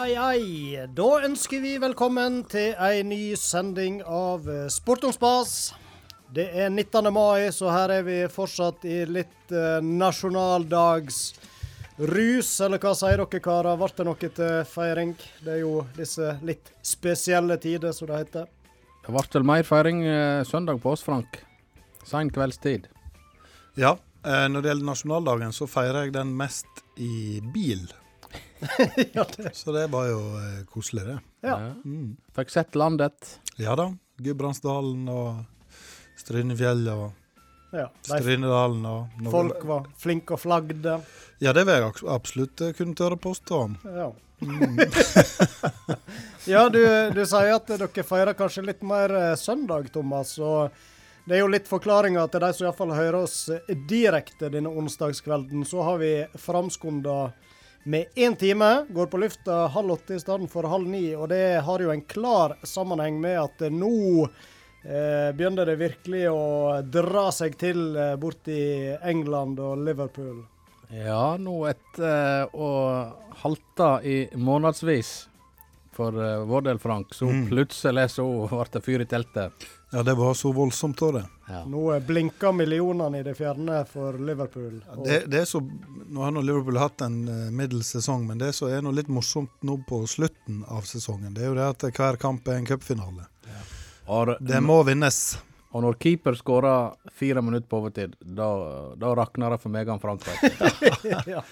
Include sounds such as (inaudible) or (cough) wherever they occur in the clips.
ai, ai. Da ønsker vi velkommen til ei ny sending av eh, Sport om spas. Det er 19. mai, så her er vi fortsatt i litt uh, nasjonaldagsrus. Eller hva sier dere, karer? Ble det noe til feiring? Det er jo disse litt spesielle tider, som det heter. Det ble vel mer feiring eh, søndag på oss, Frank. Sein kveldstid. Ja, eh, når det gjelder nasjonaldagen, så feirer jeg den mest i bil. (laughs) ja, det. Så det var jo eh, koselig, det. Ja. Mm. Fikk sett landet. Ja da. Gudbrandsdalen og Strynefjellet og ja. Strynedalen og noe- folk var flinke og flagde. Ja, det vil jeg absolutt eh, kunne tørre påstå. Ja. Mm. (laughs) Ja, du, du sier at dere feirer kanskje litt mer eh, søndag, Thomas. og det er jo litt forklaringer til de som iallfall hører oss eh, direkte denne onsdagskvelden. Så har vi framskunda med én time. Går på lufta halv åtte i stedet for halv ni. Og det har jo en klar sammenheng med at eh, nå eh, begynner det virkelig å dra seg til eh, bort i England og Liverpool. Ja, nå etter å halte i månedsvis for eh, vår del, Frank, så Mm. plutselig så ble det fyr i teltet. Ja, det var så voldsomt av det. Ja. Nå eh, blinker millionene i det fjerne for Liverpool. Og- det, det er så, nå har nå Liverpool hatt en uh, middels sesong, men det som er noe litt morsomt nå på slutten av sesongen, det er jo det at hver kamp er en cupfinale. Ja. Det må vinnes. Og når keeper skårer fire minutter på overtid, da, da rakner det for meg og Frank. (laughs) ja.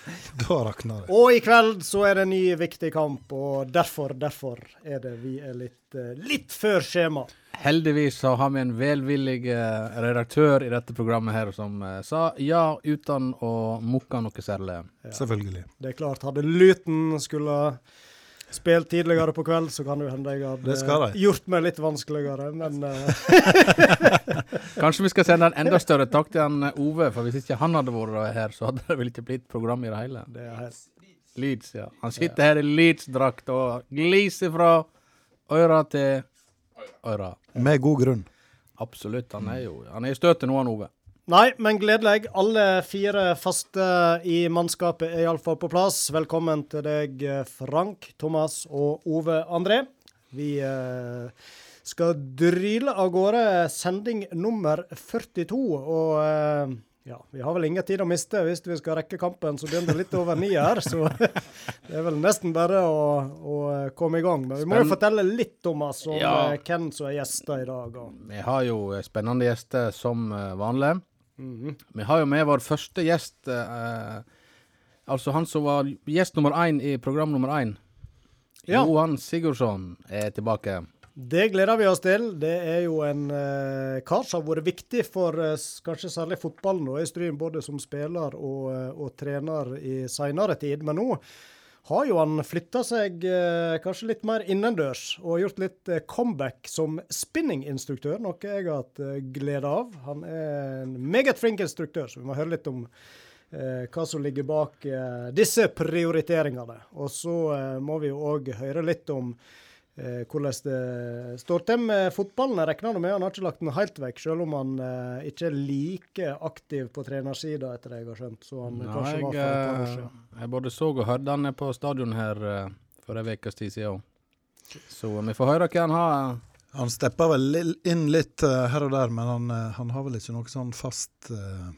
Da rakner det. Og i kveld så er det en ny viktig kamp, og derfor, derfor er det vi er litt, eh, litt før skjema. Heldigvis så har vi en velvillig eh, redaktør i dette programmet her som eh, sa ja uten å mukke noe særlig. Selvfølgelig. Det er klart, hadde Luton skulle spilt tidligere på kveld, så kan det hende jeg hadde de. gjort meg litt vanskeligere, men eh, (laughs) Kanskje vi skal sende en enda større takk til han eh, Ove, for hvis ikke han hadde vært her, så hadde det vel ikke blitt program i det hele. det er helt Leeds, ja. Han sitter her i Leeds-drakt og gliser fra øra til øra. Med god grunn. Absolutt. Han er jo Han er i støtet nå, han Ove. Nei, men gledelig. Alle fire faste i mannskapet er iallfall på plass. Velkommen til deg, Frank, Thomas og Ove André. Vi eh, skal dryle av gårde sending nummer 42, og eh, ja, vi har vel ingen tid å miste hvis vi skal rekke kampen, så begynner det litt over ni her. Så (laughs) det er vel nesten bare å, å komme i gang. Men vi må jo fortelle litt, Thomas, om Ja. eh, hvem som er gjester i dag. Og. Vi har jo spennende gjester som eh, Mhm. Vi har jo med vår første gjest, eh, altså han som var gjest nummer én i program nummer én. Ja. Johan Sigurdsson er tilbake. Det gleder vi oss til. Det er jo en eh, kar som har vært viktig for eh, kanskje særlig fotballen og i Stryn, både som spiller og, eh, og trener i seinere tid. Men nå har jo han flytta seg eh, kanskje litt mer innendørs og gjort litt eh, comeback som spinninginstruktør, noe jeg har hatt eh, glede av. Han er en meget flink instruktør, så vi må høre litt om eh, hva som ligger bak eh, disse prioriteringene. Og så eh, må vi jo òg høre litt om hvordan det står til med fotballen. Jeg regner med han har ikke lagt den helt vekk, selv om han eh, ikke er like aktiv på trenersida, etter det jeg har skjønt. Så han Nei, kanskje jeg, var for et par år eh, siden. jeg både så og hørte han er på stadion her uh, for en ukes tid siden. Så vi får høre hva han har. Han stepper vel inn litt uh, her og der, men han, uh, han har vel ikke noe sånn fast, eh,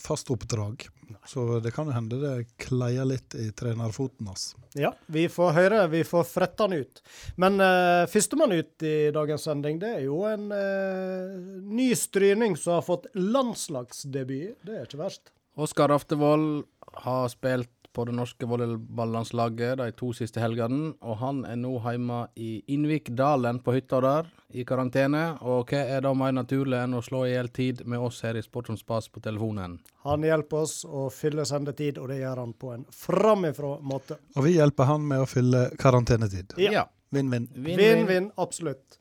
fast oppdrag. Så det kan jo hende det kleier litt i trenerfoten hans. Ja, vi får høre. Vi får frette han ut. Men uh, førstemann ut i dagens sending, det er jo en uh, ny stryning som har fått landslagsdebut. Det er ikke verst. Oskar Aftevold har spilt på det norske volleyballlandslaget de to siste helgene, og han er nå hjemme i Innvikdalen på hytta der, i karantene. Og hva er da mer naturlig enn å slå i hjel tid med oss her i Sport som spas på telefonen? Han hjelper oss å fylle sendetid, og det gjør han på en framifrå måte. Og vi hjelper han med å fylle karantenetid. Ja. Vinn-vinn. Vinn-vinn, absolutt.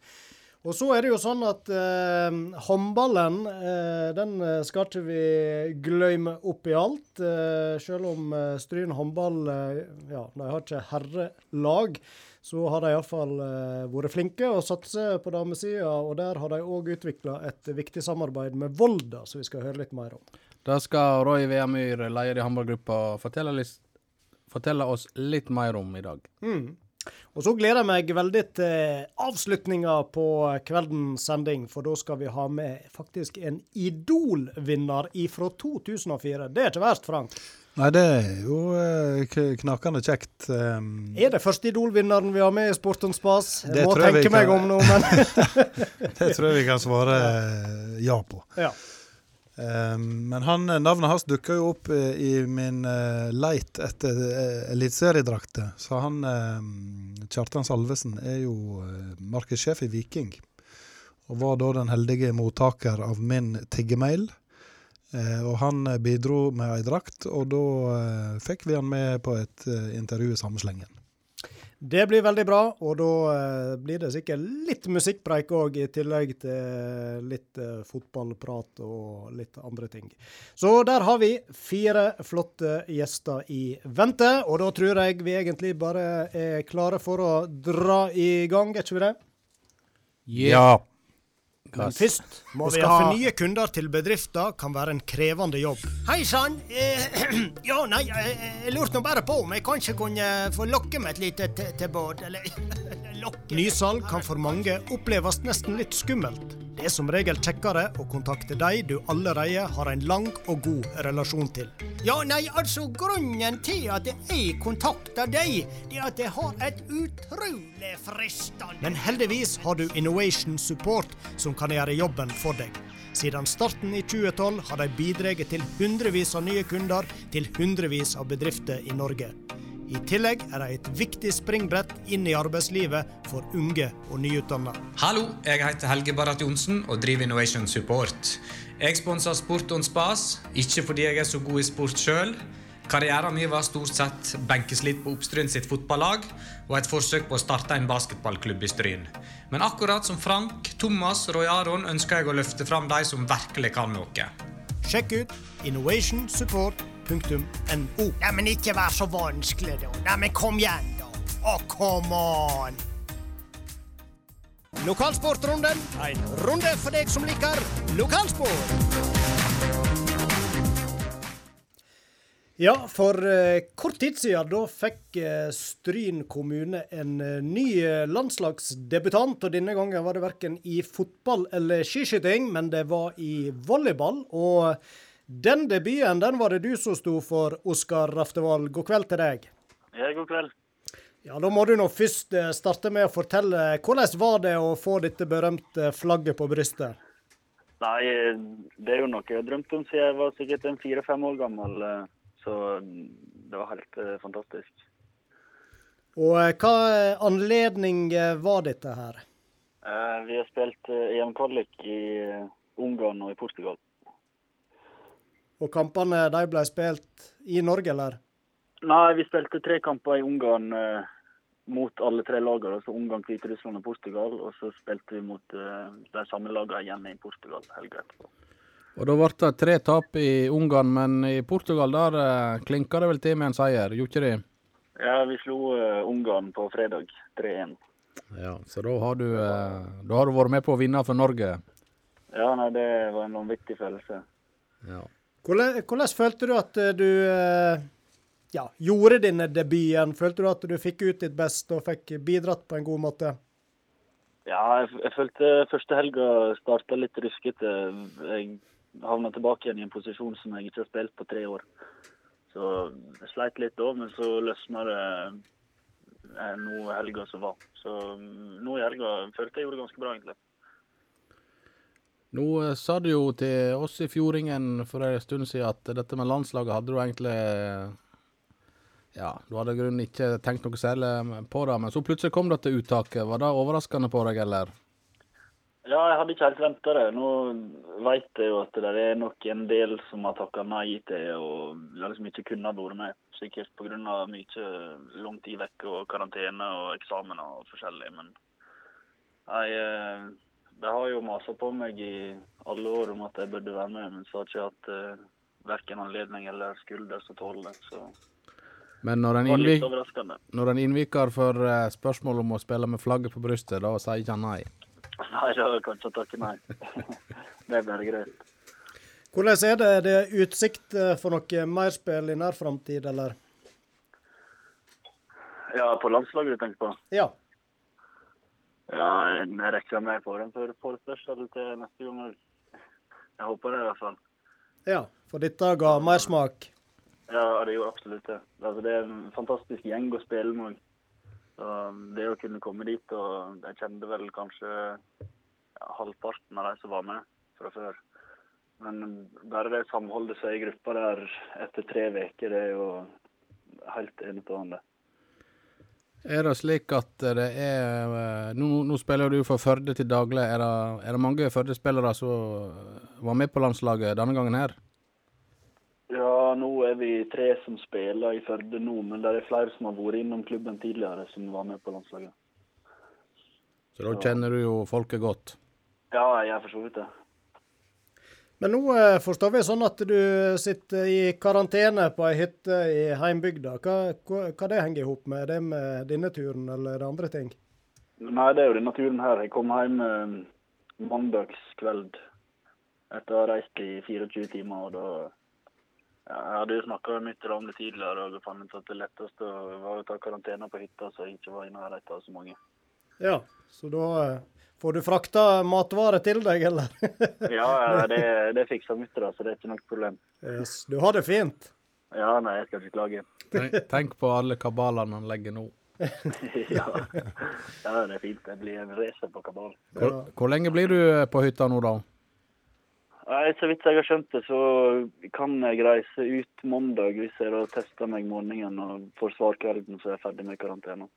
Og så er det jo sånn at eh, håndballen, eh, den eh, skal ikke vi glemme oppi alt. Eh, selv om eh, Stryn håndball eh, ja, de har ikke herrelag, så har de iallfall eh, vært flinke og satser på damesida. Og der har de òg utvikla et viktig samarbeid med Volda, som vi skal høre litt mer om. Da skal Roy Veamyr, leder i håndballgruppa, fortelle, fortelle oss litt mer om i dag. Mm. Og så gleder jeg meg veldig til avslutninga på kveldens sending, for da skal vi ha med faktisk en Idol-vinner fra 2004. Det er ikke verst, Frank? Nei, det er jo eh, knakende kjekt. Um, er det første Idol-vinneren vi har med i Sport on spas? Jeg må jeg kan... meg om nå, men (laughs) Det tror jeg vi kan svare ja på. Ja. Um, men han, navnet hans dukka jo opp uh, i min uh, leit etter uh, eliteseriedrakter. Så han Kjartan Salvesen er jo markedssjef i Viking. Og var da den heldige mottaker av min tiggemail. og han bidro med ei drakt, og da fikk vi han med på et intervju i samme slengen. Det blir veldig bra, og da eh, blir det sikkert litt musikkpreik òg, i tillegg til litt eh, fotballprat og litt andre ting. Så der har vi fire flotte gjester i vente, og da tror jeg vi egentlig bare er klare for å dra i gang, er ikke vi det? Ja. Men først må vi ha nye kunder til bedrifter kan være en krevende jobb. Hei sann. Eh, (clears throat) ja, nei, eh, jeg lurte nå bare på om jeg kanskje kunne få lokke med et lite tilbud, eller (laughs) lokke Nysalg kan for mange oppleves nesten litt skummelt. Det er som regel kjekkere å kontakte de du allerede har en lang og god relasjon til. Ja, nei, altså grunnen til at jeg kontakter deg, det er at jeg har et utrolig fristende Men heldigvis har du Innovation Support som kan gjøre jobben for deg. Siden starten i 2012 har de bidratt til hundrevis av nye kunder til hundrevis av bedrifter i Norge. I tillegg er det et viktig springbrett inn i arbeidslivet for unge og nyutdanna. Hallo, jeg heter Helge Barrat Johnsen og driver Innovation Support. Jeg sponser Sport on Spas, ikke fordi jeg er så god i sport sjøl. Karrieren min var stort sett benkeslitt på Oppstryn sitt fotballag og et forsøk på å starte en basketballklubb i Stryn. Men akkurat som Frank, Thomas og Roy Aron ønsker jeg å løfte fram de som virkelig kan noe. Sjekk ut Innovation Support .no. Neimen, men ikke vær så vanskelig, da. Nei, men kom igjen, da. Å, oh, come on! Lokalsportrunden. En runde for deg som liker lokalsport. Ja, for eh, kort tid siden da fikk eh, Stryn kommune en eh, ny landslagsdebutant. og Denne gangen var det verken i fotball eller skiskyting, men det var i volleyball. og den debuten den var det du som sto for, Oskar Raftevold. God kveld til deg. Ja, god kveld. Ja, Da må du nå først eh, starte med å fortelle hvordan var det å få dette berømte flagget på brystet? Nei, det er jo noe jeg har drømt om siden jeg var sikkert en fire-fem år gammel. Eh, så det var helt eh, fantastisk. Og hva anledning var dette her? Vi har spilt EM-kvalik i Ungarn og i Portugal. Og kampene de ble spilt i Norge, eller? Nei, vi spilte tre kamper i Ungarn eh, mot alle tre lagene. Altså Ungarn, Hviterussland og Portugal. Og så spilte vi mot eh, de samme lagene igjen i Portugal helga etterpå. Og Da ble det tre tap i Ungarn, men i Portugal der eh, klinka det vel til med en seier, gjorde ikke det? Ja, vi slo eh, Ungarn på fredag 3-1. Ja, Så da har, du, eh, da har du vært med på å vinne for Norge? Ja, nei, det var en vanvittig følelse. Ja. Hvordan, hvordan, følte du at eh, du eh, ja, gjorde denne debuten? Følte du at du fikk ut ditt beste og fikk bidratt på en god måte? Ja, jeg, jeg følte første helga starta litt ruskete. Jeg havna tilbake igjen i en posisjon som jeg ikke har spilt på tre år. Så jeg sleit litt da, men så løsna det eh, nå helga som var. Så mm, nå i helga følte jeg gjorde det ganske bra, egentlig. Nå eh, sa du jo til oss i Fjordingen for en stund siden at dette med landslaget hadde du egentlig Ja, du hadde i grunnen ikke tenkt noe særlig på det, men så plutselig kom det til uttaket. Var det overraskende på deg, eller? Ja, jeg hadde ikke helt venta det. Nå vet jeg jo at det er nok en del som har takka nei til og liksom ikke kunne vært med. Sikkert pga. mye lang tid vekk og karantene og eksamen og forskjellig. Men jeg eh, de har jo masa på meg i alle år om at jeg burde være med, men så har ikke hatt uh, verken anledning eller skulder som tåler det. Så men når en, innvik når en innviker for uh, spørsmål om å spille med flagget på brystet, da sier ikke han nei? Nei, da kan ikke takke nei. (laughs) det er bare greit. Hvordan er det? Er det utsikt eh, for noe mer spill i nær framtid, eller? Ja, på landslaget du tenker på? Ja. Ja, jeg rekker med på den for forespørsel til neste gang òg. Jeg håper det i hvert fall. ja. For dette ga mersmak. Ja, det gjorde absolutt det. Altså, det er en fantastisk gjeng å spille med. Så det å kunne komme dit, og jeg kjente vel kanskje ja, halvparten av de som var med fra før. Men bare det samholdet som er i gruppa der etter tre uker, det er jo helt enestående. Er det slik at det er eh, Nå, nå spiller du for Førde til daglig. Er det, er det mange Førde-spillere som var med på landslaget denne gangen her? Ja, nå er vi tre som spiller i Førde nå, men det er flere som har vært innom klubben tidligere, som var med på landslaget. Så da kjenner du jo folket godt. Ja, jeg gjør for så vidt det. Men nå eh, forstår vi sånn at du sitter i karantene på ei hytte i heimbygda. Hva, hva, hva det henger i hop med? Det med denne turen, eller er det andre ting? Nei, det er jo denne turen her. Jeg kom hjem eh, mandagskveld etter å ha reist i 24 timer. og da ja, Jeg hadde jo snakka mye om det tidligere og fant ut at det letteste var å ta karantene på hytta, så jeg ikke var i nærheten av så mange. Ja, så da eh, får du frakta matvarer til deg, eller? (laughs) Ja, ja, det, det fiksa mutter'n, så det er ikke noe problem. yes. Du har det fint. Ja, nei, jeg skal ikke klage. Tenk, tenk på alle kabalene han legger nå. (laughs) ja. ja, det er fint. Det blir en racer på kabal. Hvor, hvor lenge blir du eh, på hytta nå, da? Nei, Så vidt jeg har skjønt det, så kan jeg reise ut mandag hvis jeg da tester meg morgenen og får svar kvelden så er jeg ferdig med karantene.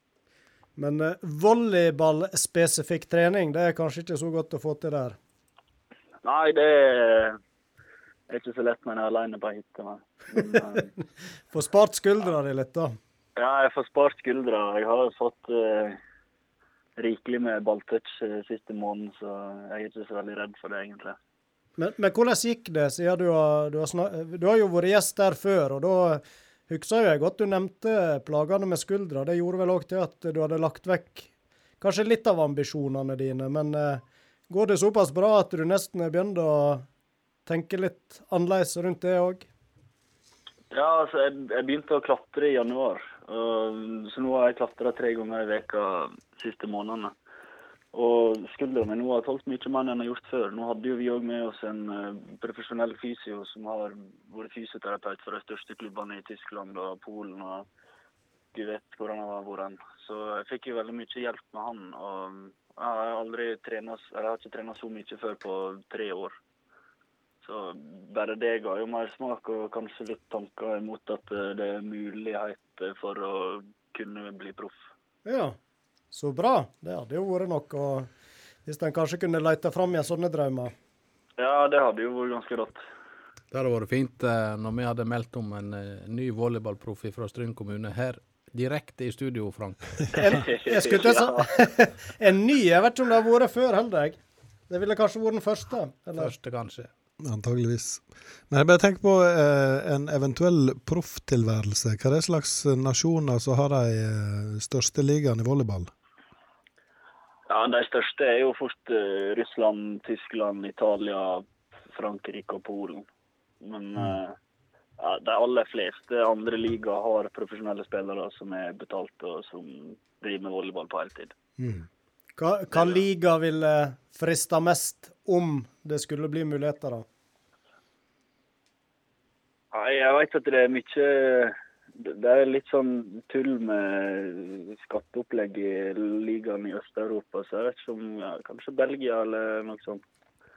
Men uh, volleyballspesifikk trening, det er kanskje ikke så godt å få til der? Nei, det er ikke så lett når jeg er alene på hytta. eh, (laughs) Få spart skuldra di litt, da. Ja, jeg får spart skuldra. Jeg har fått uh, rikelig med balltouch eh, siste måneden, så jeg er ikke så veldig redd for det, egentlig. Men, men hvordan gikk det, siden du har, du, har du har jo vært gjest der før, og da husker jeg godt du nevnte plagene med skuldra. Det gjorde vel òg til at du hadde lagt vekk kanskje litt av ambisjonene dine. Men eh, går det såpass bra at du nesten er begynt å tenke litt annerledes rundt det òg? Ja, altså, jeg, jeg begynte å klatre i januar. Og, så nå har jeg klatra tre ganger i veka de siste månedene. Og skuldra mi nå har tålt mye mer enn jeg har gjort før. Nå hadde jo vi òg med oss en eh, profesjonell fysio som har vært fysioterapeut for de største klubbene i Tyskland og Polen. og Du vet hvor han har vært. Så jeg fikk jo veldig mye hjelp med han. og Jeg har aldri trenet, jeg har ikke trent så mye før på tre år. Så bare det ga jo mer smak, og kanskje litt tanker imot at eh, det er mulighet for å kunne bli proff. Ja, så bra. Det hadde jo vært noe. Og hvis en kanskje kunne lete fram igjen sånne drømmer. Ja, det hadde jo vært ganske rått. Det hadde vært fint eh, når vi hadde meldt om en eh, ny volleyballproff fra Stryn kommune her direkte i studio, Frank. (laughs) En, jeg skulle til å (laughs) si (laughs) En ny, jeg vet ikke om det har vært før heller. Det ville kanskje vært den første. Eller? Første, kanskje. Antageligvis. Men jeg bare tenker på eh, en eventuell profftilværelse. Hva er det slags nasjoner som har de eh, største ligaene i volleyball? Ja, De største er jo fort uh, Russland, Tyskland, Italia, Frankrike og Polen. Men uh, ja, de aller fleste andre ligaer har profesjonelle spillere som er betalt og som driver med volleyball på heltid. Mm. Hva, hva liga ville frista mest om det skulle bli muligheter, da? Nei, jeg vet at det er mye Det er litt sånn tull med skatteopplegg i ligaen i Øst-Europa. Så jeg vet ikke om ja, Kanskje Belgia eller noe sånt.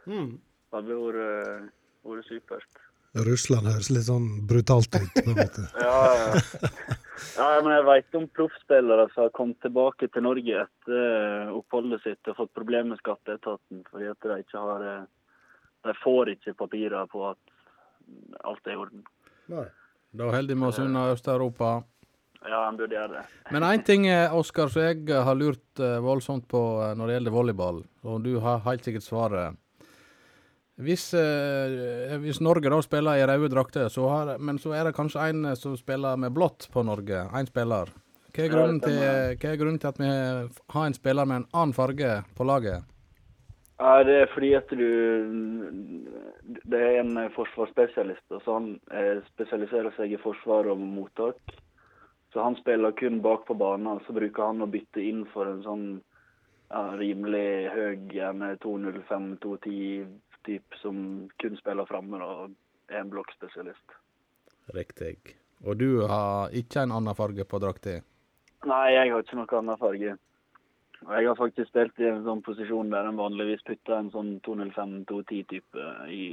Mm. Det hadde vært, vært supert. Russland høres litt sånn brutalt ut, på en måte. (laughs) Ja, ja. ja, men jeg vet om proffspillere som har kommet tilbake til Norge etter oppholdet sitt og fått problemer med skatteetaten fordi at de ikke har eh, De får ikke papirer på at alt er i orden. Nei. Da holder vi oss unna Øst-Europa. Ja, en burde gjøre det. (laughs) Men én ting, eh, Oskar, som jeg har lurt eh, voldsomt på eh, når det gjelder volleyball, og du har helt sikkert svaret. Hvis, eh, hvis Norge da spiller i røde drakter, så men så er det kanskje en eh, som spiller med blått på Norge. Én spiller. Hva er, til, hva er grunnen til at vi har en spiller med en annen farge på laget? Ja, det er fordi at du Det er en forsvarsspesialist, og så han eh, spesialiserer seg i forsvar og mottak. Så han spiller kun bak på banen. Så bruker han å bytte inn for en sånn ja, rimelig høy, gjerne 2.05-2.10-type, som kun spiller framme og er en blokkspesialist. Riktig. Og du har ikke en annen farge på drakta? Nei, jeg har ikke noen annen farge. Og jeg har faktisk spilt i en sånn posisjon der en vanligvis putter en sånn 205-210-type i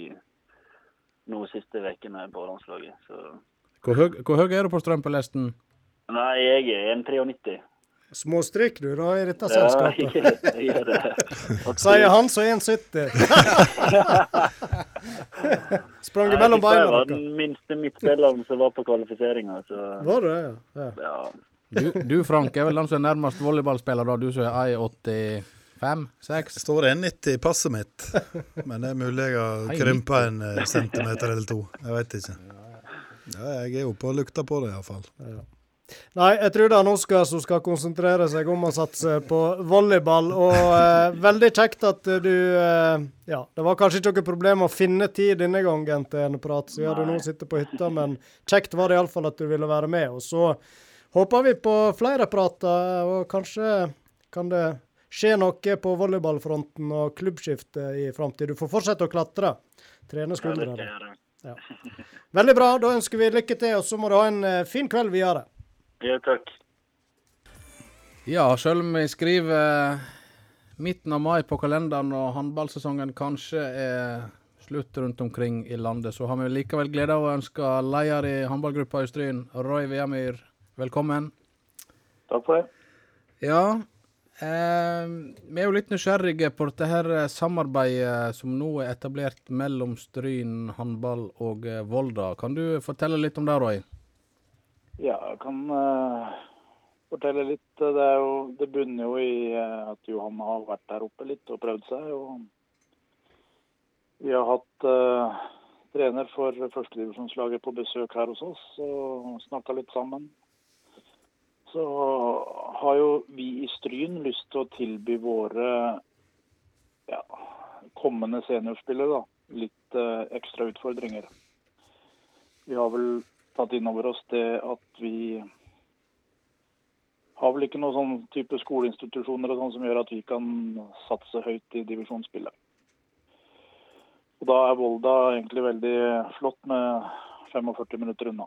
nå siste ukene på landslaget. Så Hvor høy, hvor høy er du på strømpelesten? Nei, jeg er en 93. Småstryk du da i dette Ja, selskapet. jeg, jeg det. (laughs) Sier han som er 1,70. (laughs) Sprang du Jeg beina var den minste midtspilleren som var på kvalifiseringa, så Var det det? Ja. ja. Du, du Frank, er vel den som er nærmest volleyballspiller, da? Du som er 1,85? 6? Jeg står 1,90 i passet mitt, men det er mulig jeg har krympa en eh, centimeter eller to. Jeg vet ikke. Ja, jeg er oppe og lukter på det, iallfall. Nei, jeg tror det er Oskar som skal konsentrere seg om å satse på volleyball. Og eh, veldig kjekt at du eh, Ja, det var kanskje ikke noe problem å finne tid denne gangen til en prat, siden du nå sitter på hytta, men kjekt var det iallfall at du ville være med. Og så håper vi på flere prater, og kanskje kan det skje noe på volleyballfronten og klubbskifte i framtid. Du får fortsette å klatre. Trene skuldrene. Ja, ja. Veldig bra. Da ønsker vi lykke til, og så må du ha en eh, fin kveld videre. Ja, takk. Ja, selv om vi skriver midten av mai på kalenderen og håndballsesongen kanskje er slutt rundt omkring i landet, så har vi likevel glede av å ønske leder i håndballgruppa i Stryn, Roy Veamyr, velkommen. Takk for det. Ja, eh, vi er jo litt nysgjerrige på dette her eh, samarbeidet som nå er etablert mellom Stryn håndball og eh, Volda. Kan du fortelle litt om det, Roy? Ja, jeg kan eh, fortelle litt. Det, jo, det bunner jo i eh, at Johan har vært der oppe litt og prøvd seg. og Vi har hatt uh, trener for førstedivisjonslaget på besøk her hos oss og snakka litt sammen. Så har jo vi i Stryn lyst til å tilby våre ja, kommende seniorspillere da, litt eh, ekstra utfordringer. Vi har vel tatt inn over oss det at vi har vel ikke noen sånn type skoleinstitusjoner og sånn som gjør at vi kan satse høyt i divisjonsspillet. Og Da er Volda egentlig veldig flott med 45 minutter unna.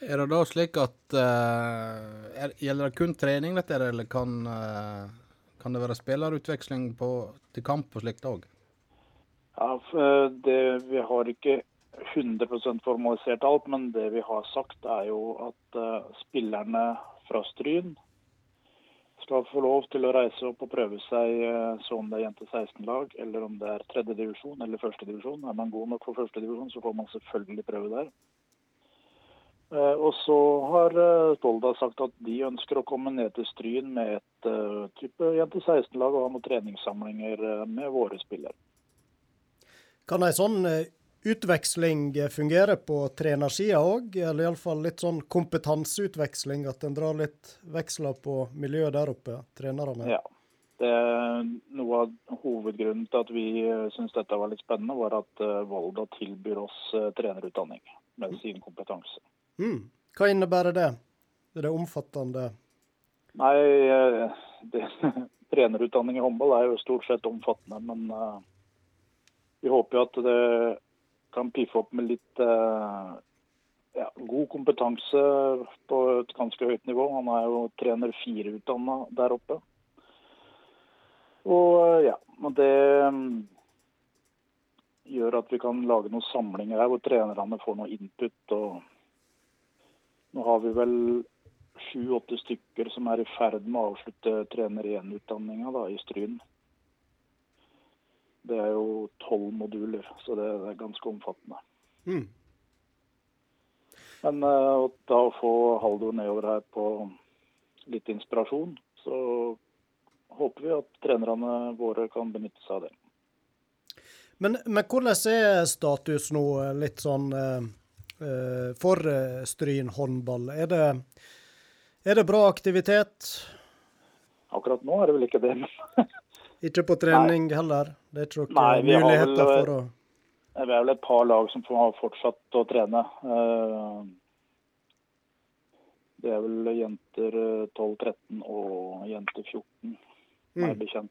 Er det da slik at uh, er, Gjelder det kun trening, dette, eller kan, uh, kan det være spillerutveksling på, til kamp og slikt òg? Ja, eh, vi har ikke 100% formalisert alt, men det vi har sagt er jo at uh, spillerne fra Stryn skal få lov til å reise opp og prøve seg, så om det er jente 16-lag, eller om det er tredjedivisjon eller førstedivisjon. Er man god nok for førstedivisjon, så får man selvfølgelig prøve der. Eh, Og så har Stolda sagt at de ønsker å komme ned til Stryn med et eh, type jente 16-lag og ha noen treningssamlinger eh, med våre spillere. Kan ei sånn eh, utveksling eh, fungere på trenersida òg, eller iallfall litt sånn kompetanseutveksling? At en drar litt veksler på miljøet der oppe, trenerne? Ja. Det er Noe av hovedgrunnen til at vi syns dette var litt spennende, var at eh, Volda tilbyr oss eh, trenerutdanning med sin kompetanse. Mm. Hva innebærer det? Er det omfattende? Nei, eh, det, (laughs) trenerutdanning i håndball er jo stort sett omfattende, men uh, vi håper jo at det kan piffe opp med litt uh, ja, god kompetanse på et ganske høyt nivå. Han er jo trener fire-utdanna der oppe. Og ja, men det mm, gjør at vi kan lage noen samlinger her hvor trenerne får noe input. og Nå har vi vel sju-åtte stykker som er i ferd med å avslutte trener 1-utdanninga da, i Stryn. Det er jo tolv moduler, så det er ganske omfattende. Mm. Men eh, å da få Haldor nedover her på litt inspirasjon, så håper vi at trenerne våre kan benytte seg av det. Men, men hvordan er status nå, eh, litt sånn eh, eh, for eh, Stryn håndball? Er det, er det bra aktivitet? Akkurat nå er det vel ikke det. (laughs) Ikke på trening heller? Det er ikke noen Nei, vi muligheter vel- for å Det er vel et par lag som har fortsatt å trene. Eh, Det er vel jenter eh, 12-13 og jenter 14, meg Mm.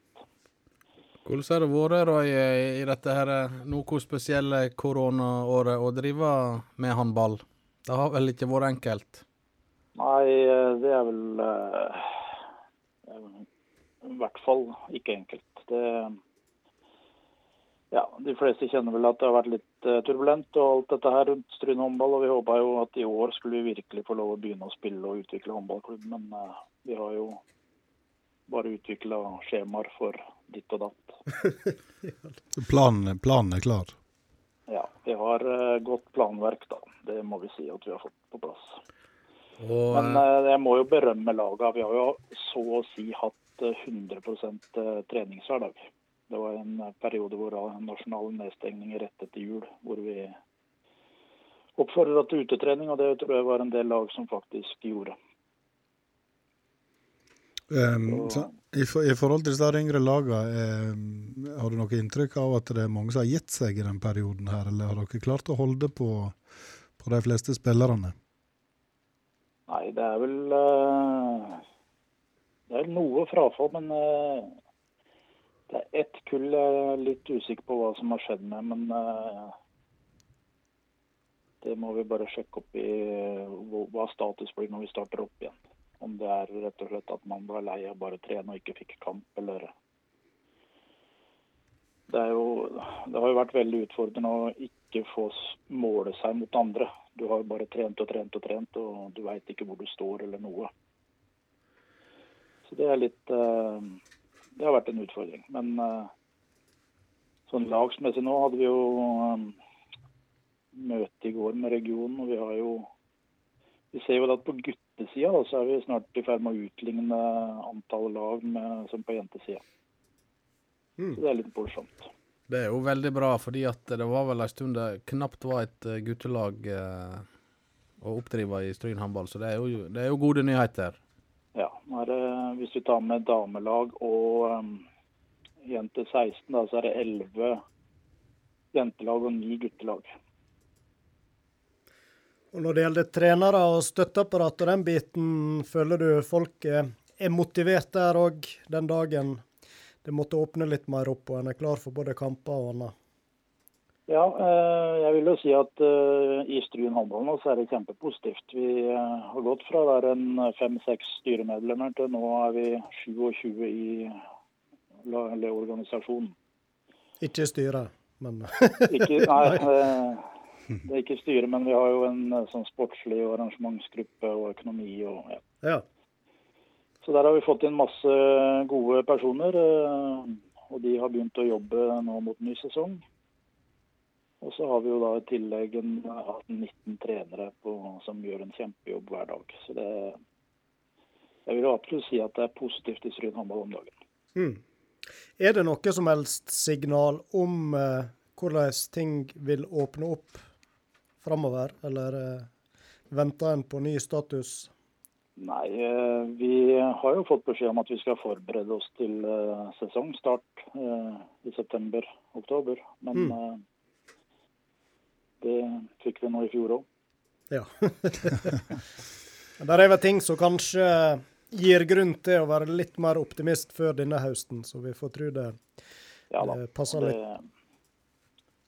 Hvordan har det vært Roy, i dette her eh, noe spesielle koronaåret å drive med håndball? Det har vel ikke vært enkelt? Nei, eh, eh, det er vel i hvert fall ikke enkelt. Det, ja, De fleste kjenner vel at det har vært litt turbulent og alt dette her rundt Stryn håndball. og Vi håpa jo at i år skulle vi virkelig få lov å begynne å spille og utvikle håndballklubb. Men vi har jo bare utvikla skjemaer for ditt og datt. (laughs) Planen, planen er klar. Ja, vi har eh, godt planverk, da. Det må vi si at vi har fått på plass. Og, Men eh, jeg må jo berømme laga. Vi har jo så å si hatt eh, 100 eh, treningshverdag. Det var en periode hvor nasjonale nedstengninger rett etter jul, hvor vi oppfordra til utetrening, og det tror jeg var en del lag som faktisk gjorde. Um, så, i, I forhold til disse yngre lagene, eh, har du noe inntrykk av at det er mange som har gitt seg i den perioden her, eller har dere klart å holde på, på de fleste spillerne? Nei, det er vel uh, Det er noe frafall, men uh, det er ett kull jeg er litt usikker på hva som har skjedd med, men uh, det må vi bare sjekke opp i hva status blir når vi starter opp igjen. Om det er rett og slett at man var lei av bare å trene og ikke fikk kamp, eller det, jo, det har jo vært veldig utfordrende å ikke få måle seg mot andre. Du har jo bare trent og trent og trent, og du veit ikke hvor du står eller noe. Så det er litt eh, Det har vært en utfordring. Men eh, sånn lagsmessig nå hadde vi jo eh, møte i går med regionen, og vi har jo Vi ser jo at på guttesida da, så er vi snart i ferd med å utligne antall lag med, som på jentesida. Mm. Så det er litt morsomt. det er jo veldig bra, fordi det var vel en stund det knapt var et eh, guttelag eh, å oppdrive i Stryn håndball, så det er, jo, det er jo gode nyheter. Ja, nå er Hvis vi tar med damelag og um, jenter 16, da, så er det 11 jentelag og 9 guttelag. Og når det gjelder trenere og støtteapparat og den biten, føler du folk er, er motivert der òg den dagen det måtte åpne litt mer opp og en er klar for både kamper og annet? Ja, eh, jeg vil jo si at eh, i Stryn håndball nå så er det kjempepositivt. Vi eh, har gått fra å være fem-seks styremedlemmer til nå er vi 27 i organisasjonen. Ikke i styret, men Ikke, nei, (laughs) det er ikke styret, men vi har jo en eh, sånn sportslig og arrangementsgruppe og økonomi og ja. ja. Så der har vi fått inn masse gode personer, eh, og de har begynt å jobbe nå mot ny sesong. Og så har vi jo da i tillegg 18-19 trenere på, som gjør en kjempejobb hver dag. Så det Jeg vil absolutt si at det er positivt i Stryn håndball om dagen. Mm. Er det noe som helst signal om eh, hvordan ting vil åpne opp framover, eller eh, venter en på ny status? Nei, eh, vi har jo fått beskjed om at vi skal forberede oss til eh, sesongstart i september-oktober. Men Mm. det fikk vi nå i fjor òg. Ja. (laughs) Der er vel ting som kanskje gir grunn til å være litt mer optimist før denne høsten, så vi får tro det, Ja det passer Det, litt.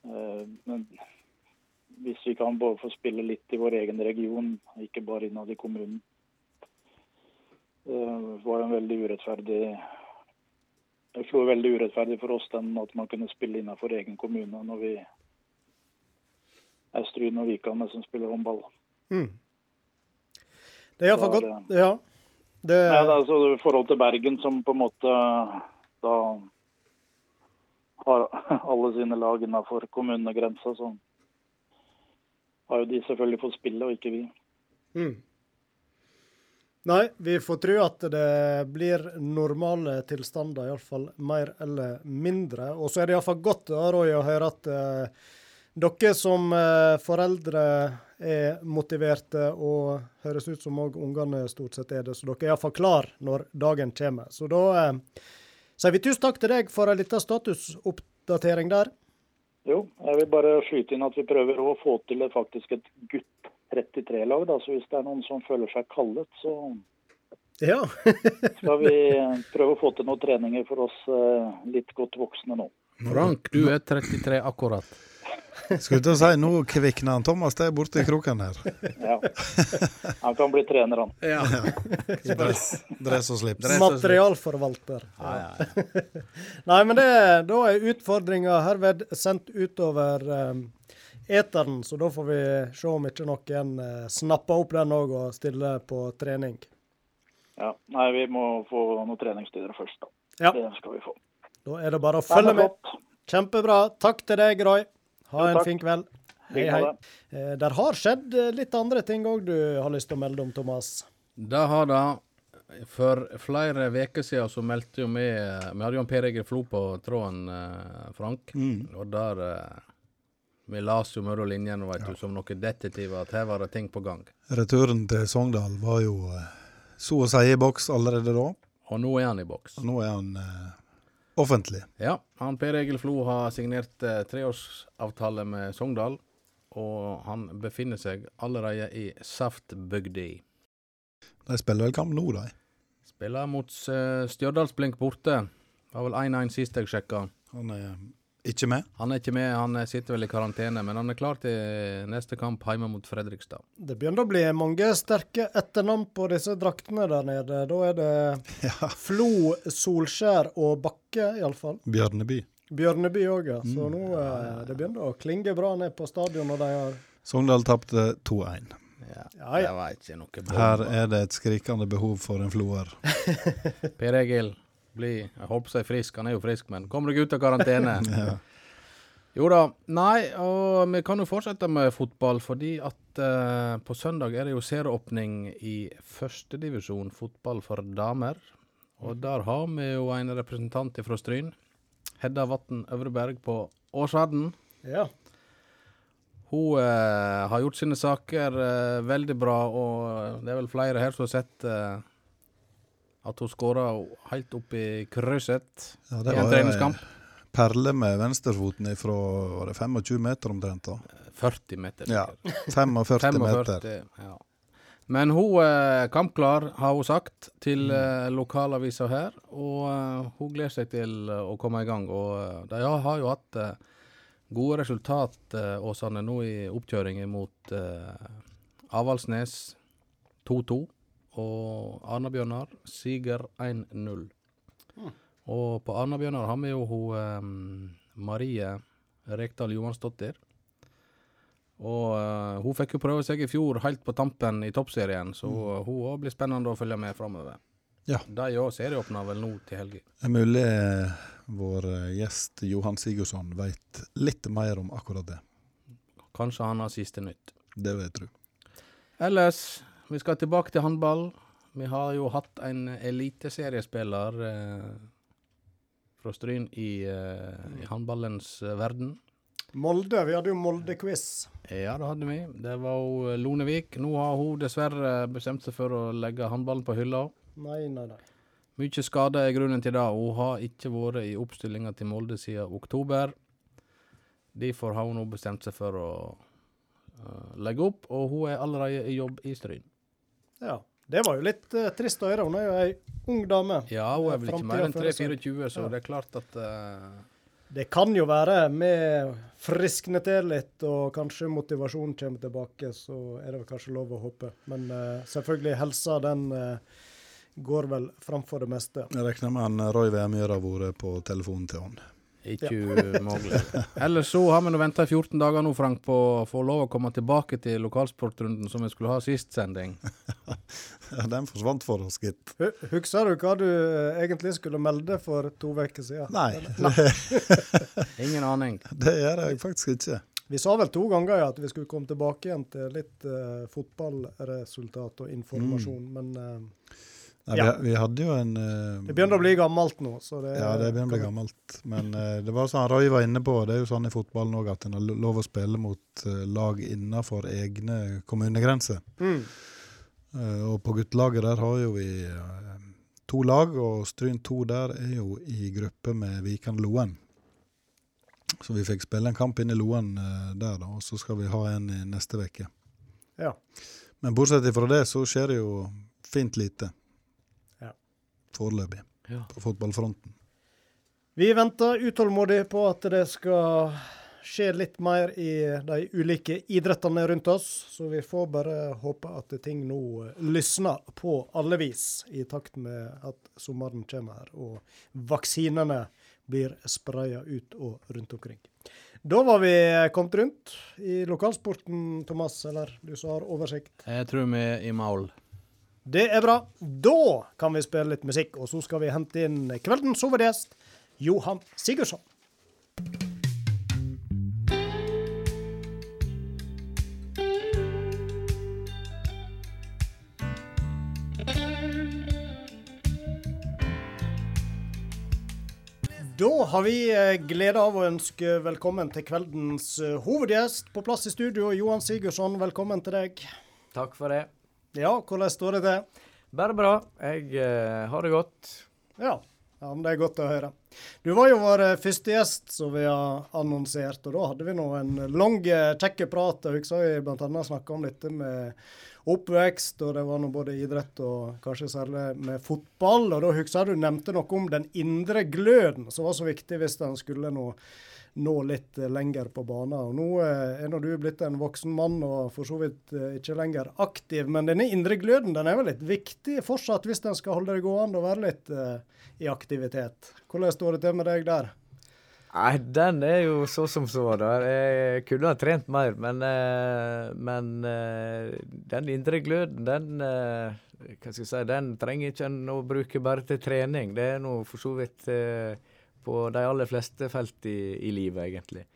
eh, men hvis vi kan både få spille litt i vår egen region, ikke bare innad i kommunen. Det var en veldig urettferdig Det slo veldig urettferdig for oss den at man kunne spille innenfor egen kommune når vi er Stryn og Vikane som spiller håndball. Mm. Det er iallfall godt. Ja. Det, Nei, det er altså I forhold til Bergen, som på en måte da har alle sine lag innenfor kommunegrensa, så har jo de selvfølgelig fått spille, og ikke vi. mm. Nei, vi får tro at det blir normale tilstander, iallfall mer eller mindre. Og så er det iallfall godt Roy, å høre at eh, dere som eh, foreldre er motiverte, og høres ut som òg ungene stort sett er det, så dere er iallfall klar når dagen kommer. Så da eh, sier vi tusen takk til deg for en liten statusoppdatering der. Jo, jeg vil bare skyte inn at vi prøver å få til et, faktisk et gutt 33-lag, da. Så hvis det er noen som føler seg kallet, så Ja. (laughs) skal vi prøve å få til noen treninger for oss eh, litt godt voksne nå. Frank, du er 33 akkurat. Skulle til å si, nå kvikner han Thomas det er borte i kroken her. Ja. Han kan bli trener, han. Ja. I dress, dress og slips. Dress. Materialforvalter. Ja, ja, ja. (laughs) Nei, men det, da er utfordringa herved sendt utover um, eteren, så da får vi se om ikke noen uh, snapper opp den òg og stiller på trening. Ja. Nei, vi må få noen treningstider først, da. Ja. Det skal vi få. Da er det bare å følge med. Kjempebra. Takk til deg, Roy. Ha en fin kveld. Hei, hei. Eh, der har skjedd eh, litt andre ting òg du har lyst til å melde om, Thomas. Det har det. For flere uker siden så meldte jo vi Vi hadde jo en Per Egil Flo på tråden, Frank. Frank. Og der eh, Vi las jo mellom linjene vet du, som noen detektiver at her var det ting på gang. Returen til Sogndal var jo eh, så å si i boks allerede da. Og nå er han i boks. Og nå er han eh, offentlig. Ja, han Per Egil Flo har signert eh, treårsavtale med Sogndal. Og han befinner seg allerede i Saftbygda. De spiller vel kamp nå, de. Spiller mot eh, Stjørdalsblink borte. Det var vel 1-1 sist jeg sjekka. Han er ikke med. Han er ikke med, han eh, sitter vel i karantene, men han er klar til neste kamp hjemme mot Fredrikstad. Det begynner å bli mange sterke etternavn på disse draktene der nede. Da er det (laughs) Ja. Flo, Solskjær og Bakke, iallfall. Bjørneby. Bjørneby òg, ja. Så Mm. nå eh, det begynner å klinge bra ned på stadion når de har Sogndal tapte 2-1. Ja, Ja, ja. Det var ikke noe bra. Her er det et skrikende behov for en floer. (laughs) Per Egil, bli Jeg holdt på å si frisk, han er jo frisk, men kom deg ut av karantene. (laughs) Ja. Jo da. Nei, og vi kan jo fortsette med fotball, fordi at uh, på søndag er det jo serieåpning i førstedivisjon fotball for damer. Og der har vi jo en representant fra Stryn. Hedda Vatn Øvreberg på Åsarden. Ja. Hun uh, har gjort sine saker uh, veldig bra, og det er vel flere her som har sett eh, at hun skåra helt opp i krysset Ja, i en treningskamp. perle med venstrefoten fra var det 25 meter omtrent. da. 40 meter. Ja. sikkert. 45 meter. ja. Men hun er kampklar, har hun sagt, til Mm. eh, lokalavisa her. Og eh, hun gleder seg til eh, å komme i gang. Og eh, de har, jo hatt eh, gode resultat, eh, Åsane, nå i oppkjøringen mot eh, Avaldsnes 2-2. Og Arna-Bjørnar siger 1-0. Og på Arna-Bjørnar har vi jo hun um, Marie Rekdal Johansdottir. Og uh, hun fikk jo prøve seg i fjor, helt på tampen i toppserien, så mm. hun òg blir spennende å følge med framover. Ja. De òg serieåpner vel nå til helga. Det er mulig eh, vår gjest Johan Sigurdsson veit litt mer om akkurat det. Kanskje han har siste nytt. Det vil jeg tro. Ellers, vi skal tilbake til håndball. Vi har jo hatt en eliteseriespiller eh, fra Stryn i, eh, i håndballens eh, verden. Molde. Vi hadde jo Molde-quiz. Ja, det hadde vi. Det var jo Lonevik. Nå har hun dessverre bestemt seg for å legge håndballen på hylla. Nei, nei, nei. Mye skade er grunnen til det. Hun har ikke vært i oppstillinga til Molde siden oktober. Derfor har hun nå bestemt seg for å uh, legge opp, og hun er allerede i jobb i Stryn. Ja. Det var jo litt uh, trist å høre. Hun er jo ei ung dame. Ja, hun er vel ikke mer enn Framtida fører seg. 3-24, så Ja. det er klart at uh... Det kan jo være, med friskne til litt og kanskje motivasjonen kommer tilbake, så er det vel kanskje lov å håpe. Men uh, selvfølgelig, helsa den går vel framfor det meste. Jeg regner med han Roy Værmyr har vært på telefonen til henne. Ikke umulig. (laughs) Ellers så har vi nå venta i 14 dager nå, Frank, på å få lov å komme tilbake til lokalsportrunden som vi skulle ha sist sending. (laughs) Ja, den forsvant for oss, gitt. Husker du hva du eh, egentlig skulle melde for to uker siden? Nei, (laughs) Ingen aning. det gjør jeg faktisk ikke. Vi sa vel to ganger ja, at vi skulle komme tilbake igjen til litt uh, fotballresultat og informasjon, men eh, Nei, Ja. vi, vi hadde jo en uh, det begynner å bli gammelt nå. Så det, Ja, det begynner å bli gammelt. Men uh, det var sånn Roy var inne på, det er jo sånn i fotballen òg at en har lov å spille mot uh, lag innenfor egne kommunegrenser. Mm. Og på guttelaget der har jo vi to lag, og Stryn 2 der er jo i gruppe med Vikan Loen. Så vi fikk spille en kamp inn i Loen der, da, og så skal vi ha en i neste uke. Ja. Men bortsett fra det, så skjer det jo fint lite. Foreløpig. Ja. På fotballfronten. Vi venter utålmodig på at det skal skje litt mer i de ulike idrettene rundt oss. Så vi får bare håpe at ting nå lysner på alle vis, i takt med at sommeren kommer her og vaksinene blir spraya ut og rundt omkring. Da var vi kommet rundt i lokalsporten, Thomas, eller du som har oversikt. Jeg tror vi er i mål. Det er bra. Da kan vi spille litt musikk, og så skal vi hente inn kveldens hovedgjest, Johan Sigurdsson. Da har vi eh, glede av å ønske velkommen til kveldens eh, hovedgjest. På plass i studio, Johan Sigurdsson, velkommen til deg. Takk for det. Ja, hvordan står det til? Bare bra. Jeg eh, har det godt. Ja. ja, men det er godt å høre. Du var jo vår eh, første gjest som vi har annonsert, og da hadde vi nå en lang, eh, kjekk prat. Jeg husker vi bl.a. snakka om dette med oppvekst, og det var nå både idrett og kanskje særlig med fotball. Og da husker jeg du nevnte noe om den indre gløden, som var så viktig hvis en skulle nå nå litt eh, lenger på banen. Og Nå eh, er nå du blitt en voksen mann og for så vidt eh, ikke lenger aktiv, men denne indre gløden den er vel litt viktig fortsatt hvis en skal holde det gående og være litt uh, i aktivitet. Hvordan står det til med deg der? Nei, den er jo så som så. da. Jeg kunne ha trent mer, men, men den indre gløden, den hva skal jeg si, den trenger ikke en å bruke bare til trening. Det er nå for så vidt eh, på de aller fleste felt i, i livet, egentlig.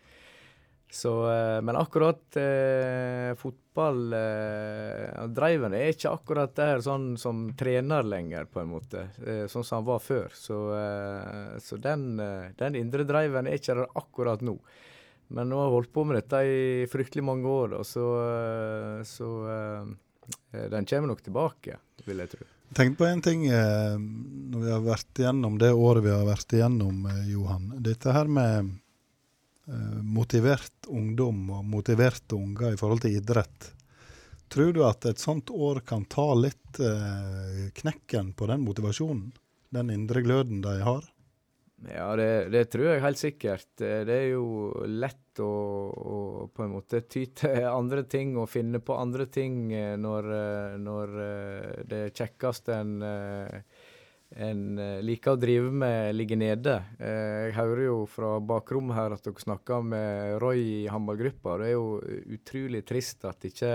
Så, eh, men akkurat eh, fotball eh, er ikke akkurat der sånn som trener lenger, på en måte. Eh, sånn som han var før. Så, eh, så den, eh, den indre driven er ikke der akkurat nå. Men nå har jeg holdt på med dette i fryktelig mange år, og så, eh, så Den kommer nok tilbake, vil jeg tro. Tenk på en ting eh, når vi har vært igjennom det året vi har vært igjennom, eh, Johan. Dette her med eh, motivert ungdom og motiverte unger i forhold til idrett. Tror du at et sånt år kan ta litt eh, knekken på den motivasjonen? Den indre gløden de har? Ja, det, det tror jeg helt sikkert. Eh, Det er jo lett å, å på en måte ty til (laughs) andre ting og finne på andre ting eh, når, eh, når det kjekkeste en, en liker å drive med, ligger nede. Jeg hører jo fra bakrommet her at dere snakker med Roy i håndballgruppa. Det er jo utrolig trist at ikke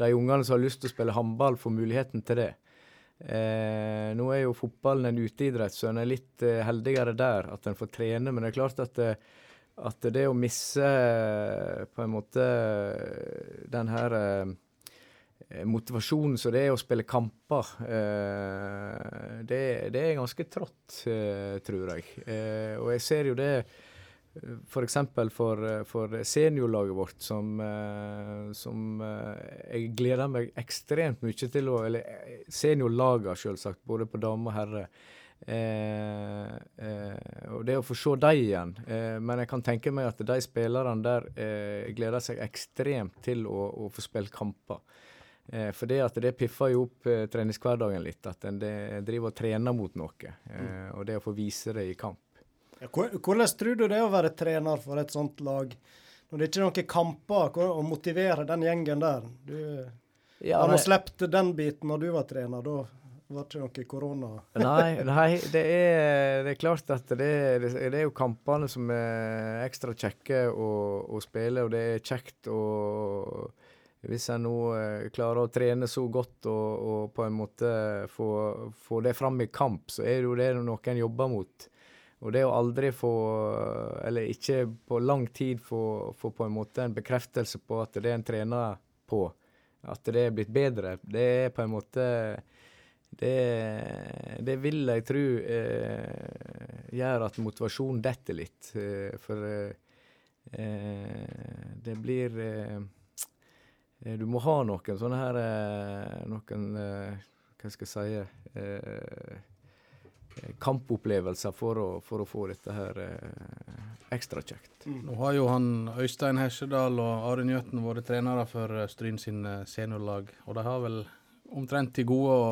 de ungene som har lyst til å spille håndball, får muligheten til det. Eh, nå er jo fotballen en uteidrett, så en er litt eh, heldigere der, at en får trene. Men det er klart at det, at det å misse eh, på en måte den her eh, motivasjonen som det er å spille kamper, eh, det, det er ganske trått, eh, tror jeg. Eh, og jeg ser jo det F.eks. For, for, for seniorlaget vårt, som, eh, som eh, jeg gleder meg ekstremt mye til å Eller eh, seniorlagene, selvsagt, både på dame og herre. Eh, eh, og det å få se dem igjen. Eh, men jeg kan tenke meg at de spillerne der eh, gleder seg ekstremt til å, å få spille kamper. Eh, for det at det piffer jo opp eh, treningshverdagen litt, at en driver og trener mot noe. Eh, og det å få vise det i kamp. Hvordan tror du det er å være trener for et sånt lag? Når det ikke er noen kamper å motivere den gjengen der. Du Ja, har sluppet den biten når du var trener. Da var det ikke noe korona. Nei, (laughs) nei det, er, det er klart at det, er- det er jo kampene som er ekstra kjekke å, å spille, og det er kjekt å Hvis en nå eh, klarer å trene så godt og, og på en måte få, få det fram i kamp, så er det jo det noen jobber mot. Og det å aldri få, eller ikke på lang tid få, få på en måte en bekreftelse på at det en trener på, at det er blitt bedre, det er på en måte det, det vil jeg tro eh, gjør at motivasjonen detter litt. Eh, for eh, det blir eh, eh, Du må ha noen sånne her eh, Noen Hva skal jeg si eh, kampopplevelser for å, for å få dette her eh, ekstra kjekt. Nå har jo han Øystein Hesjedal og Are Njøten vært trenere for eh, Stryn sin eh, seniorlag, og de har vel omtrent til gode å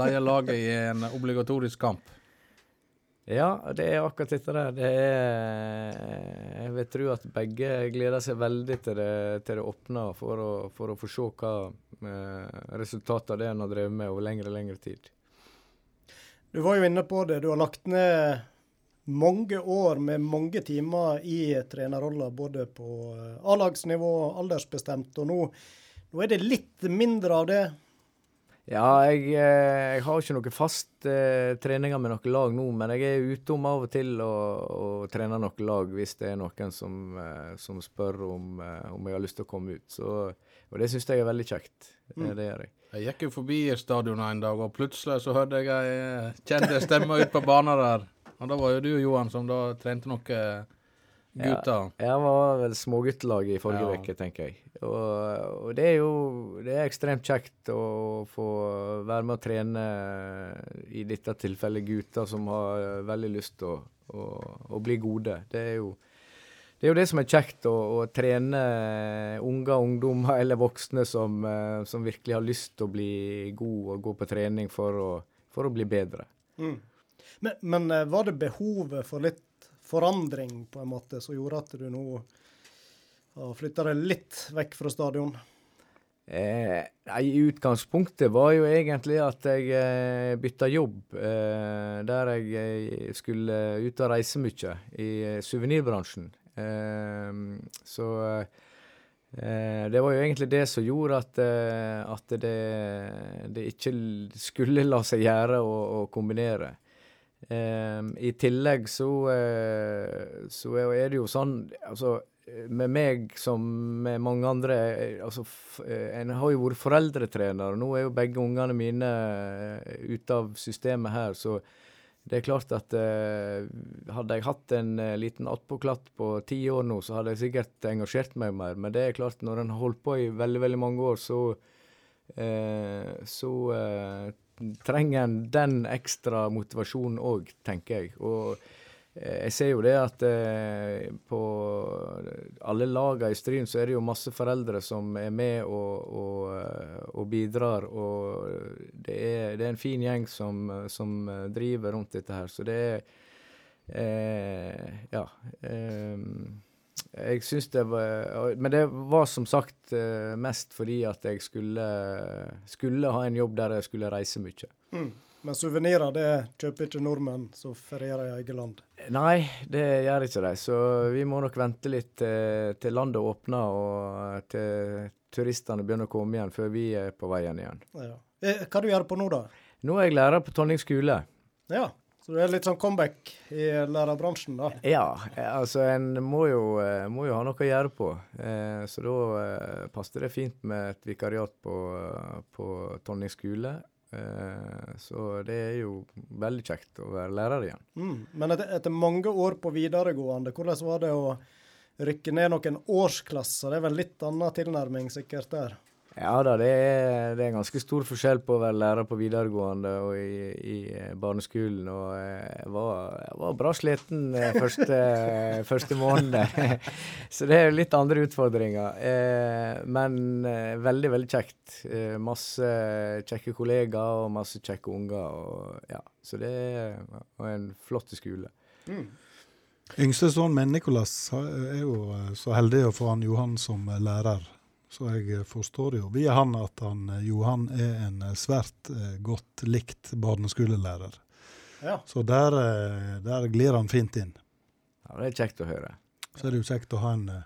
leie laget i en obligatorisk kamp. Ja, det er akkurat dette der. Det er Jeg vil tro at begge gleder seg veldig til det, til det åpner, for å, for å få se hva eh, resultatet av det en har drevet med over lengre lengre tid. Du var jo inne på det. Du har lagt ned mange år med mange timer i trenerrolla, både på eh, A-lagsnivå aldersbestemt. Og nå, nå er det litt mindre av det. Ja, jeg, eh, jeg har ikke noen fast eh, treninger med noe lag nå, men jeg er ute om av og til og, og trener noe lag hvis det er noen som, eh, som spør om, om jeg har lyst til å komme ut. Så, og det syns jeg er veldig kjekt. Mm. Det gjør jeg. Jeg gikk jo forbi stadionet en dag, og plutselig så hørte jeg ei eh, kjent stemme ut på banen der. Og da var jo du, Johan, som da trente noen gutter. Ja, jeg var vel småguttelaget i forrige Ja. tenker jeg. Og, og det er jo det er ekstremt kjekt å få være med å trene, i dette tilfellet gutter som har eh, veldig lyst til å, å, å bli gode. Det er jo det er jo det som er kjekt, å, å trene unger, ungdommer eller voksne som, eh, som virkelig har lyst til å bli god og gå på trening for å, for å bli bedre. Mm. Men, men eh, var det behovet for litt forandring på en måte som gjorde at du nå har flytta deg litt vekk fra stadion? Eh, nei, I utgangspunktet var jo egentlig at jeg eh, bytta jobb, eh, der jeg eh, skulle ut og reise mye i eh, suvenirbransjen. Eh, så eh, det var jo egentlig det som gjorde at, eh, at det, det ikke skulle la seg gjøre å, å kombinere. I tillegg så, så er det jo sånn altså, med meg som med mange andre altså, En har jo vært foreldretrener, og nå er jo begge ungene mine ute av systemet her, så det er klart at eh, hadde jeg hatt en eh, liten attpåklatt på ti år nå, så hadde jeg sikkert engasjert meg mer. Men det er klart, når en har holdt på i veldig, veldig mange år, så, eh, så eh, trenger en den ekstra motivasjonen òg, tenker jeg. Og jeg ser jo det at eh, på alle lagene i Stryn så er det jo masse foreldre som er med og, og, eh, og bidrar. Og det er, det er en fin gjeng som, som eh, driver rundt dette her. Så det er eh, Ja. Eh, jeg syns det var Men det var som sagt eh, mest fordi at jeg skulle, skulle ha en jobb der jeg skulle reise mye. Mm. Men suvenirer det kjøper ikke nordmenn som ferierer i eget land. Nei, det gjør ikke de. Så vi må nok vente litt til, til landet åpner og til turistene begynner å komme igjen, før vi er på veien igjen. Ja. Eh, Hva du gjør på nå, da? Nå er jeg lærer på Tonning skole. Ja, så du er litt sånn comeback i lærerbransjen, da. Ja, eh, altså en må jo, eh, må jo ha noe å gjøre på. Eh, så da eh, passet det fint med et vikariat på, eh, på Tonning skole. Eh, så det er jo veldig kjekt å være lærer igjen. Mm. Men etter, etter mange år på videregående, hvordan var det å rykke ned noen årsklasser? Det er vel litt annen tilnærming sikkert der? Ja da, det er, det er ganske stor forskjell på å være lærer på videregående og i, i eh, barneskolen. Og eh, jeg var, jeg var bra sliten eh, første, første måned. (laughs) Så det er litt andre utfordringer. Eh, men veldig, veldig kjekt. Eh, masse kjekke kollegaer og masse kjekke unger. Og, ja. Så det er en flott skole. Yngste sønnen min, Nicolas, er jo så heldig å få han Johan som lærer. Så jeg eh, forstår jo via han at han, eh, Johan er en eh, svært godt likt barneskolelærer. Ja. Så der, der glir han fint inn. Ja, det er kjekt å høre. Så er det jo kjekt å ha en uh,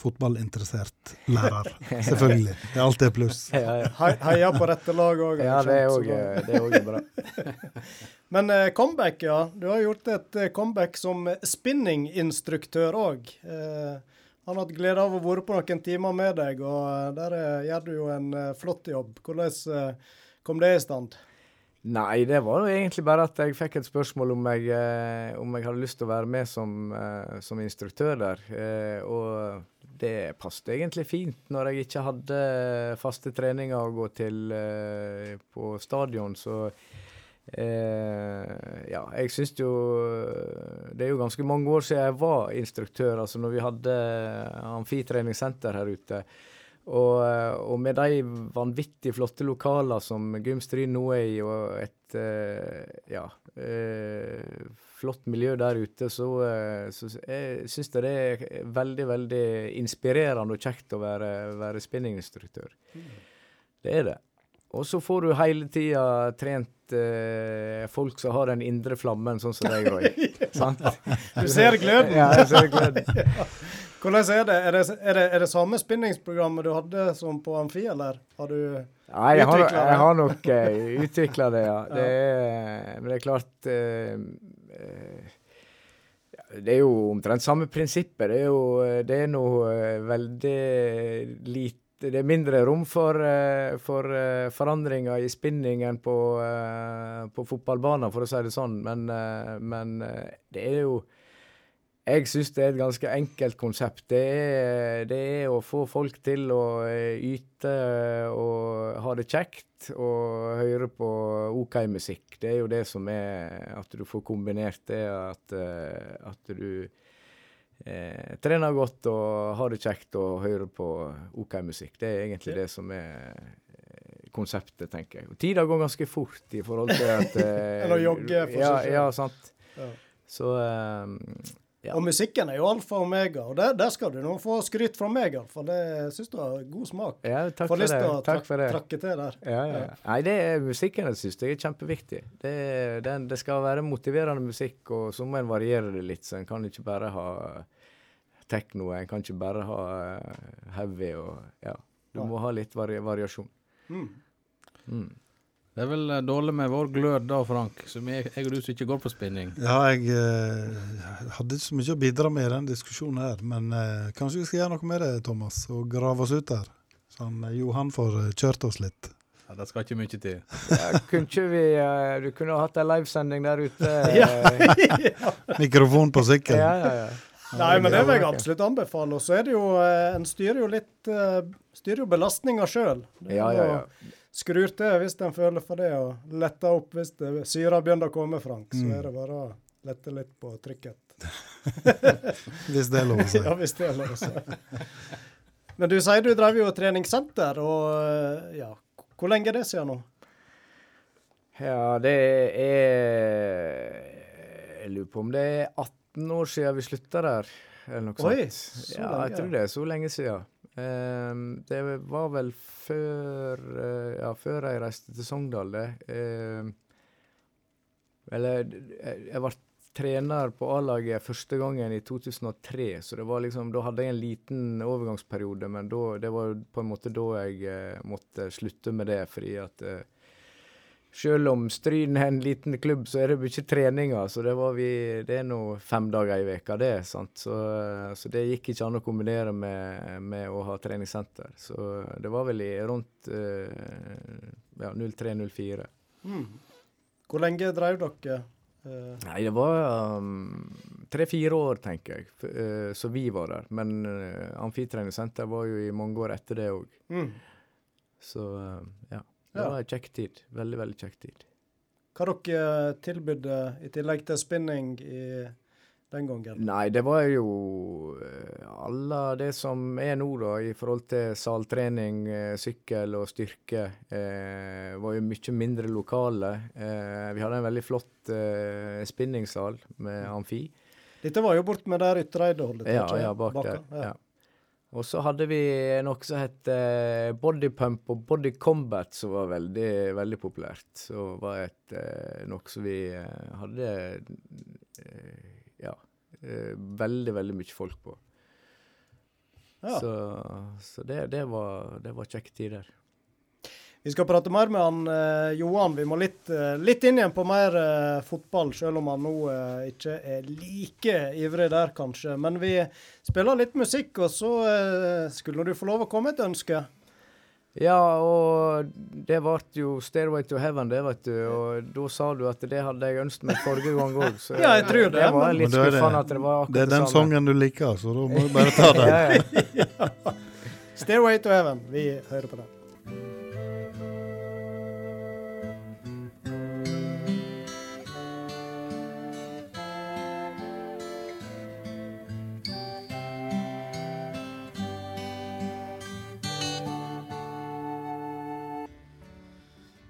fotballinteressert lærer. (laughs) Selvfølgelig. Det er alltid pluss. (laughs) Ja, ja. Heia på rette lag òg. ja det er òg bra. (laughs) Men uh, comeback, ja. Du har gjort et comeback som spinninginstruktør òg. Eh, han har hatt glede av å være på noen timer med deg, og eh, der eh, gjør du jo en eh, flott jobb. Hvordan kom det i stand? Nei, det var jo egentlig bare at jeg fikk et spørsmål om jeg, om jeg hadde lyst til å være med som, som instruktør der. Og det passet egentlig fint når jeg ikke hadde faste treninger å gå til på stadion. Så Eh, ja, jeg syns jo Det er jo ganske mange år siden jeg var instruktør, altså når vi hadde amfitreningssenter her ute. Og, eh, og med de vanvittig flotte lokaler som Gymstryn nå er i, og et eh, ja, eh, flott miljø der ute, så, eh, så jeg syns det er veldig, veldig inspirerende og kjekt å være, være spinninginstruktør. Det er det. Og så får du hele tida trent eh, folk som har den indre flammen, sånn som deg Roy. (laughs) Sant? Du ser gløden. Ja, jeg ser gløden. (laughs) Hvordan er det? Er det, er det, er det samme spinningsprogrammet du hadde som på Amfi, eller har du Nei, jeg har, Utviklet det. jeg har nok uh, utvikla det, ja. Det er, men det er klart eh, eh, Det er jo omtrent samme prinsippet. Det er jo det er noe eh, veldig lite Det er mindre rom for, eh, for eh, forandringer i spinningen på, eh, på fotballbanen, for å si det sånn. Men, men det er jo jeg syns det er et ganske enkelt konsept. Det er, det er å få folk til å yte og ha det kjekt og høre på OK musikk. Det er jo det som er At du får kombinert det at, at du eh, trener godt og har det kjekt og hører på OK musikk. Det er egentlig det som er eh, konseptet, tenker jeg. Tida går ganske fort i forhold til at (laughs) eh, Eller jogge for ja, seg. Ja, sant. Ja. Så eh, Ja. Og musikken er jo alfa og omega, og der, der skal du nå få skryt fra meg, iallfall. Det syns du har god smak. Ja, takk Får for lyst det. til å for det. trakke til der. Ja, ja. Nei, det er musikken jeg syns er kjempeviktig. Det, den, det skal være motiverende musikk, og så må en variere det litt. Så en kan ikke bare ha tekno, en kan ikke bare ha eh, heavy og Ja. Du må ha litt vari variasjon. Mm. Mm. Det er vel eh, dårlig med vår glød da, Frank, som jeg, jeg og du som ikke går på spinning. Ja, jeg eh, hadde ikke så mye å bidra med i den diskusjonen her, men eh, kanskje vi skal gjøre noe med det, Thomas, og grave oss ut der. Sånn, eh, Johan får eh, kjørt oss litt. Ja, det skal ikke mye til. Ja, kunne ikke vi eh, Du kunne hatt ei livesending der ute. (laughs) Eh, (laughs) Mikrofon på sykkelen. ja, ja, ja. Nei, men det vil jeg absolutt anbefale. Og så er det jo eh, En styrer jo litt eh, Styrer jo belastninga sjøl. Ja, ja, ja. Skrur til hvis en føler for det, og letter opp hvis det, syra begynner å komme, Frank. Så Mm. er det bare å lette litt på trykket. (laughs) Hvis det er lov å si. (laughs) Ja, hvis det er lov å si. Men du sier du drev jo treningssenter, og eh, ja, hvor lenge er det siden nå? Ja, det er Jeg lurer på om det er 18 år siden vi slutta der, eller noe Oi, sånt. så Ja, lenge. jeg tror det er så lenge siden. Um, det var vel før uh, Ja, før jeg reiste til Sogndal, det. Ehm, eller jeg, jeg ble trener på A-laget første gangen i 2003, så det var liksom, da hadde jeg en liten overgangsperiode, men da, det var på en måte da jeg uh, måtte slutte med det, fordi at selv om Stryn er en liten klubb, så er det mye treninger. Så det, var vi, det er nå fem dager i veka det. sant? Så, så det gikk ikke an å kombinere med, med å ha treningssenter. Så det var vel i rundt eh, ja, 03-04. Mm. Hvor lenge drev dere? Eh, Nei, det var um, tre-fire år, tenker jeg, eh, så vi var der. Men uh, amfitreningssenter var jo i mange år etter det òg. mm. Så uh, ja. Det var en kjekk tid. Veldig, veldig kjekk tid. Hva dere tilbydde i tillegg til spinning i den gangen? Nei, det var jo eh, alle det som er nå, da, i forhold til saltrening, eh, sykkel og styrke. Eh, var jo mye mindre lokale. Eh, vi hadde en veldig flott eh, spinningsal med amfi. Dette var jo bort med der Ytreide holdt til, Ja, ja, bak der. Ja. Og så hadde vi noe som het bodypump body pump og body combat, som var veldig, veldig populært. Så var et, eh, noe som vi eh, hadde eh, ja, eh, veldig, veldig mye folk på. Ja. Så, så det, det, var, det var kjekke tider. Vi skal prate mer med han eh, Johan. Vi må litt, eh, litt inn igjen på mer eh, fotball, selv om han nå eh, ikke er like ivrig der, kanskje. Men vi spiller litt musikk, og så eh, skulle du få lov å komme med et ønske. Ja, og det ble jo 'Stairway to Heaven', det, vet du. Og da sa du at det hadde jeg ønsket meg forrige gang òg. (laughs) Ja, jeg tror det, Det var litt skuffende at det var akkurat Det er den samme. sangen du liker, så da må du bare ta (laughs) den. Ja, (laughs) ja. 'Stairway to Heaven'. Vi hører på den.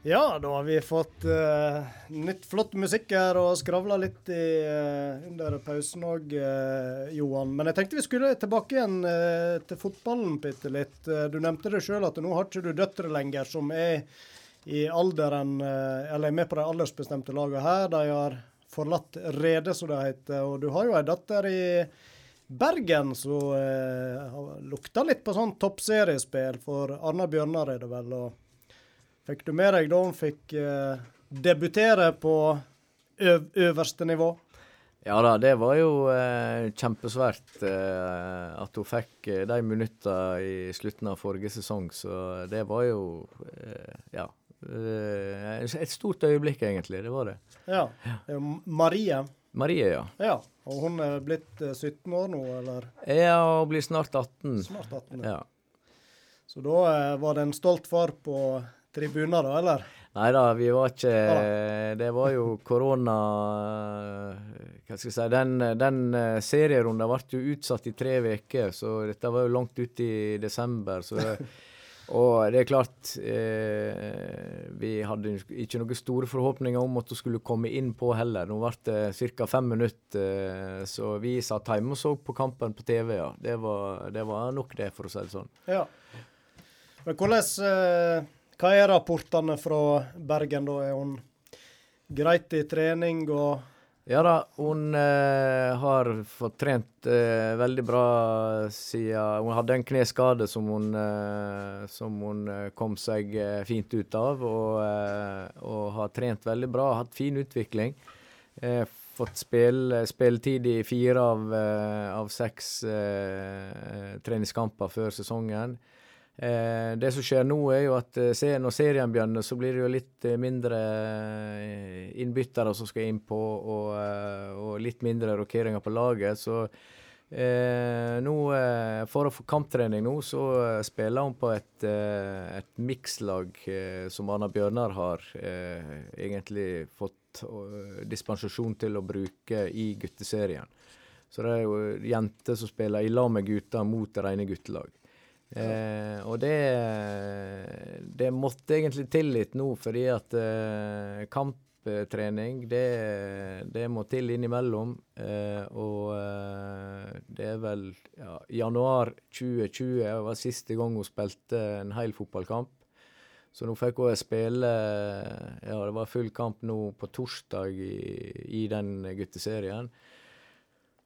Ja, da har vi fått uh, nytt flott musikk her og skravla litt i, uh, under pausen òg, uh, Johan. Men jeg tenkte vi skulle tilbake igjen til fotballen bitte litt. du nevnte det sjøl at nå har ikke du døtre lenger som er i alderen Eller er med på de aldersbestemte lagene her. De har forlatt redet, som det heter. Og du har jo ei datter i Bergen som lukta litt på sånn toppseriespill for Arna Bjørnar, er det vel. og Fikk du med deg da hun fikk uh, debutere på øverste nivå? Ja da, det var jo eh, kjempesvært eh, at hun fikk de minuttene i slutten av forrige sesong. Så det var jo ja. Et stort øyeblikk, egentlig. Det var det. Ja. Marie. Marie, ja. ja. Og hun er blitt 17 år nå, eller? Ja, hun blir snart 18. Snart 18, ja. ja. Så da var det en stolt far på tribuner, da, eller? Nei da, vi var ikke Det var jo korona Hva skal jeg si Den, den eh, serierunden ble jo utsatt i tre uker, så dette var jo langt ut i desember. så (laughs) og det er klart eh, Vi hadde ikke noen store forhåpninger om at hun skulle komme inn på heller. Nå ble det ca. fem minutter, eh, så vi satt hjemme og så på kampen på TV. ja. Det var, det var nok det, for å si det sånn. Ja. Men hvordan eh, hva er rapportene fra Bergen, da? Er hun greit i trening og Ja da, hun eh, har fått trent eh, veldig bra siden Hun hadde en kneskade som hun, eh, som hun eh, kom seg eh, fint ut av, og, eh, og, har trent veldig bra. Hatt fin utvikling. fått spill, spilletid i fire av, av seks treningskamper før sesongen. Eh, det som skjer nå, er jo at eh, når serien begynner, så blir det jo litt eh, mindre eh, innbyttere som skal innpå, og, eh, og litt mindre rokeringer på laget. Så eh, nå, for å få kamptrening nå, så spiller hun på et, et mikslag som Anna Bjørnar har egentlig fått dispensasjon til å bruke i gutteserien. Så det er jo jenter som spiller i lag med gutter mot rene guttelag. Eh, og det, det måtte egentlig til litt nå, fordi at eh, kamptrening, det, det, må til innimellom. Eh, og eh, det er vel ja, januar 2020 var siste gang hun spilte en hel fotballkamp. Så nå fikk hun spille Ja, det var full kamp nå på torsdag i, i den gutteserien.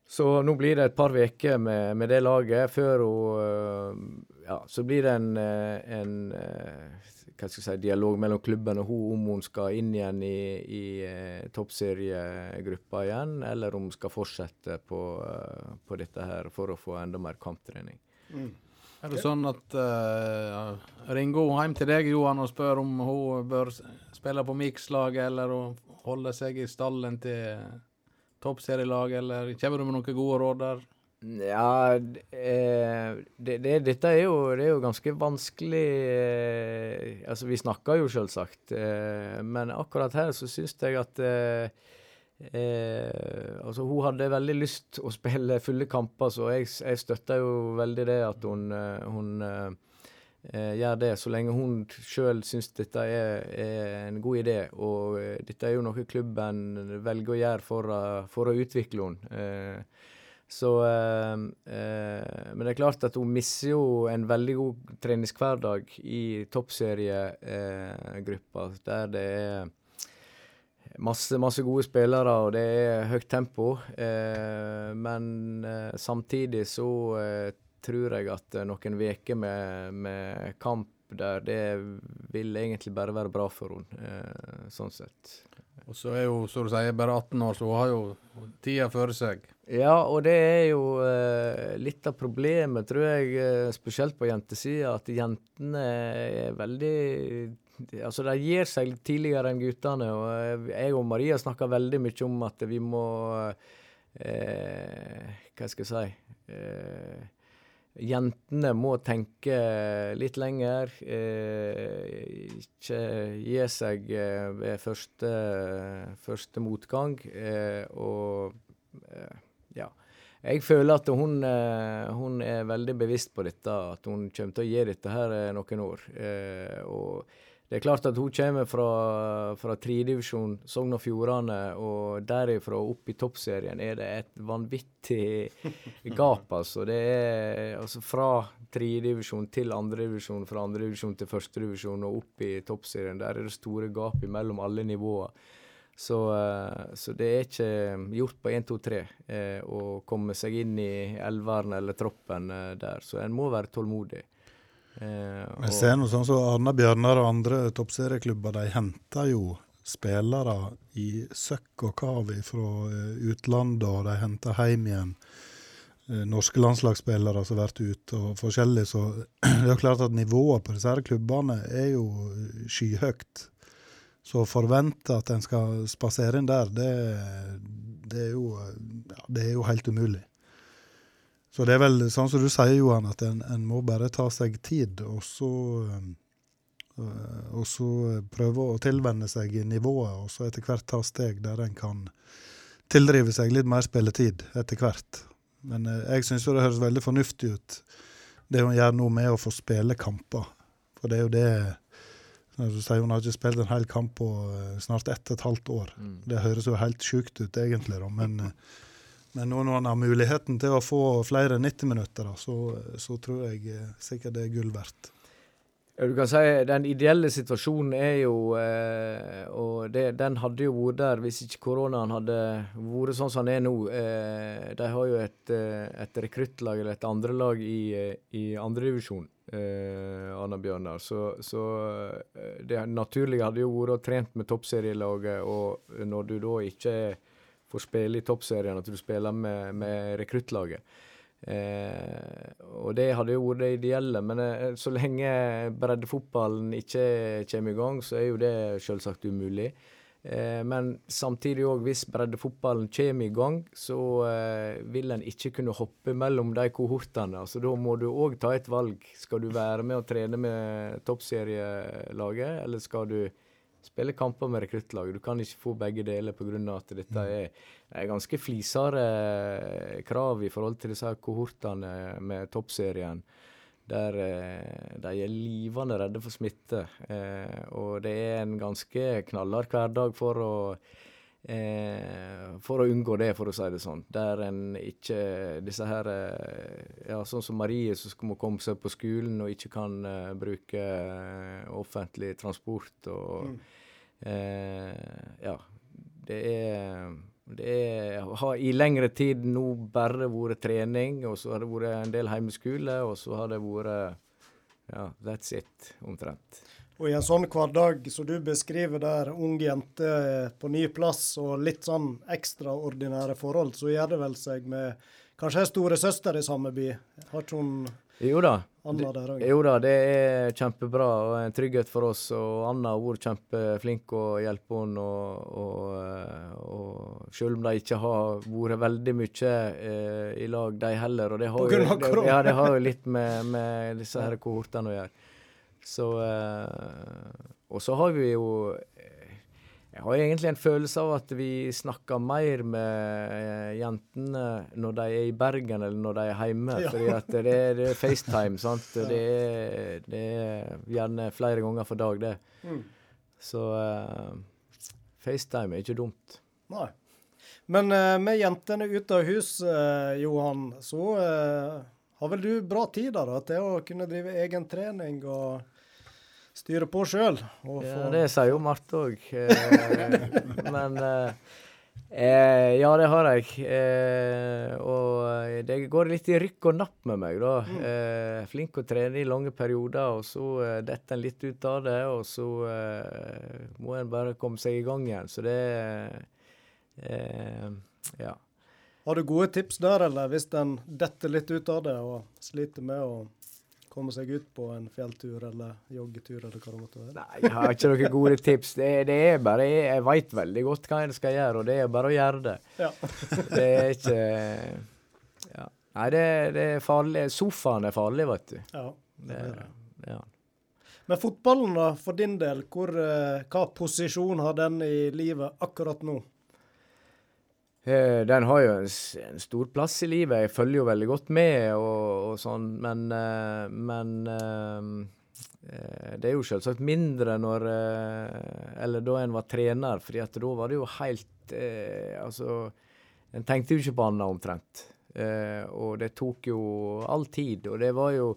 Så nå blir det et par uker med, med, det laget før hun eh, Ja, så blir det en, eh, en eh, hva skal jeg si, dialog mellom klubben og hun om hun skal inn igjen i, i toppseriegruppa igjen, eller om hun skal fortsette på, på, dette her for å få enda mer kamptrening. Mm. Er det sånn at uh, Ringo hjem til deg Johan, og spør om hun bør spille på Mix-laget, eller holde seg i stallen til toppserielag, eller kommer du med noen gode råd der? Ja, eh, det, det, dette er jo, det er jo ganske vanskelig eh, Altså, vi snakker jo selvsagt, eh, men akkurat her så syns jeg at altså Hun hadde veldig lyst å spille fulle kamper, så jeg, jeg støtter jo veldig det at hun, hun gjør det, så lenge hun sjøl syns dette er, er, en god idé. Og eh, dette er jo noe klubben velger å gjøre for, for å utvikle henne. Eh, så eh, eh, Men det er klart at hun mister jo en veldig god treningshverdag i toppseriegruppa, der det er Masse, masse, gode spillere, og det er høyt tempo. Eh, men eh, samtidig så eh, tror jeg at eh, noen uker med, med, kamp der, det vil egentlig bare være bra for henne, eh, sånn sett. Og så er hun, som du sier, bare 18 år, så hun har jo tida føre seg. Ja, og det er jo eh, litt av problemet, tror jeg, eh, spesielt på jentesida, at jentene er veldig Altså, De gir seg litt tidligere enn guttene. og Jeg og Maria snakker veldig mye om at vi må eh, Hva skal jeg si eh, jentene må tenke litt lenger. Eh, ikke gi seg eh, ved første, første motgang. Eh, og eh, ja. Jeg føler at hun, eh, hun, er veldig bevisst på dette, at hun kommer til å gi dette her noen år. og det er klart at hun kommer fra, fra tredivisjon Sogn og Fjordane, og derifra opp i toppserien er det et vanvittig gap, altså. Det er altså fra tredivisjon til andredivisjon, fra andredivisjon til førstedivisjon og opp i toppserien. Der er det store gap mellom alle nivåer. Så, eh, så, det er ikke gjort på 1, 2, 3 eh, å komme seg inn i elveren eller troppen eh, der. Så en må være tålmodig. Eh, Jeg ser noe sånn som så Arna Bjørnar og andre toppserieklubber, de henter jo spillere i søkk og kav fra eh, utlandet, og de henter hjem igjen eh, norske landslagsspillere som har vært ute, og forskjellig. Så (clears throat) det er klart at nivået på disse her klubbene er jo skyhøyt. Så å forvente at en skal spasere inn der, det, det, er jo, ja, det er jo helt umulig. Så det er vel sånn som du sier, Johan, at en, en må bare ta seg tid, og så øh, og så prøve å tilvenne seg nivået, og så etter hvert ta steg der en kan tildrive seg litt mer spilletid etter hvert. Men øh, jeg syns det høres veldig fornuftig ut, det hun gjør nå med å få spille kamper. For det er jo det Du sier hun har ikke spilt en hel kamp på snart ett og et halvt år. Mm. Det høres jo helt sjukt ut, egentlig, da, men men nå når han har muligheten til å få flere 90 minutter, så, så tror jeg eh, sikkert det er gull verdt. Du kan si Den ideelle situasjonen er jo eh, Og det, den hadde jo vært der hvis ikke koronaen hadde vært sånn som den er nå. Eh, de har jo et, eh, et rekruttlag, eller et andrelag, i, eh, i andredivisjon. Eh, Anna Bjørnar. Så, så det naturlige hadde jo vært å trent med toppserielaget, og når du da ikke er får spille i toppserien, at du spiller med, med rekruttlaget. Eh, og det hadde jo vært det ideelle, men eh, så lenge breddefotballen ikke kommer i gang, så er jo det selvsagt umulig. Eh, men samtidig òg, hvis breddefotballen kommer i gang, så eh, vil en ikke kunne hoppe mellom de kohortene. Altså Da må du òg ta et valg. Skal du være med og trene med toppserielaget, eller skal du spille kamper med rekruttlaget. Du kan ikke få begge deler pga. at dette mm. er, er ganske flisere eh, krav i forhold til disse kohortene med toppserien. Der eh, de er livende redde for smitte. Eh, og det er en ganske knallhard hverdag for å Eh, for å unngå det, for å si det sånn. Der en ikke Disse her eh, Ja, sånn som Marie som må komme seg på skolen og ikke kan eh, bruke offentlig transport og mm. Ja. Det er det er, har i lengre tid nå bare vært trening, og så har det vært en del hjemmeskole, og så har det vært Ja, that's it, omtrent. Og i en sånn hverdag som du beskriver der, ung jente på ny plass og litt sånn ekstraordinære forhold, så gjør det vel seg med kanskje ei storesøster i samme by? Har ikke hun jo da. Anna der òg? Jo da, det er kjempebra og en trygghet for oss. Og Anna har vært kjempeflink å hjelpe henne. Og, og, eh, og, selv om de ikke har vært veldig mye eh, i lag, de heller. Og det har, jo, ja, det har jo litt med, med disse her kohortene å gjøre. Så eh, Og så har vi jo eh, Jeg har egentlig en følelse av at vi snakker mer med jentene når de er i Bergen eller når de er hjemme. Ja. fordi at det er, det er FaceTime. (laughs) sant? Det, er, det, er, gjerne flere ganger for dag, det. Mm. Så uh, FaceTime er ikke dumt. Nei. Men uh, med jentene ute av hus, uh, Johan, så har vel du bra tid da, da til å kunne drive egen trening og styre på sjøl. Ja, det sier jo Marte òg. Eh, (laughs) men eh, eh, ja, det har jeg. Eh, og det går litt i rykk og napp med meg, da. Mm. Eh, flink å trene i lange perioder, og så detter en litt ut av det. Og så må en bare komme seg i gang igjen. Så det Ja. Har du gode tips der, eller hvis en detter litt ut av det og sliter med å komme seg ut på en fjelltur eller joggetur eller hva det måtte være? Nei, jeg har ikke noen gode tips. Det, det er bare, Jeg, veit veldig godt hva en skal gjøre, og det er bare å gjøre det. Ja. det er ikke ja. Nei, det, det, er farlig. Sofaen er farlig, vet du. Ja, det er det. Ja. Men fotballen, da, for din del, hvor, eh, hva posisjon har den i livet akkurat nå? Eh, den har jo en, stor plass i livet. Jeg følger jo veldig godt med og, og sånn, men, uh, men eh, Det er jo selvsagt mindre når eh, Eller da en var trener, fordi at da var det jo helt eh, Altså, en tenkte jo ikke på annet omtrent. Eh, og det tok jo all tid, og det var jo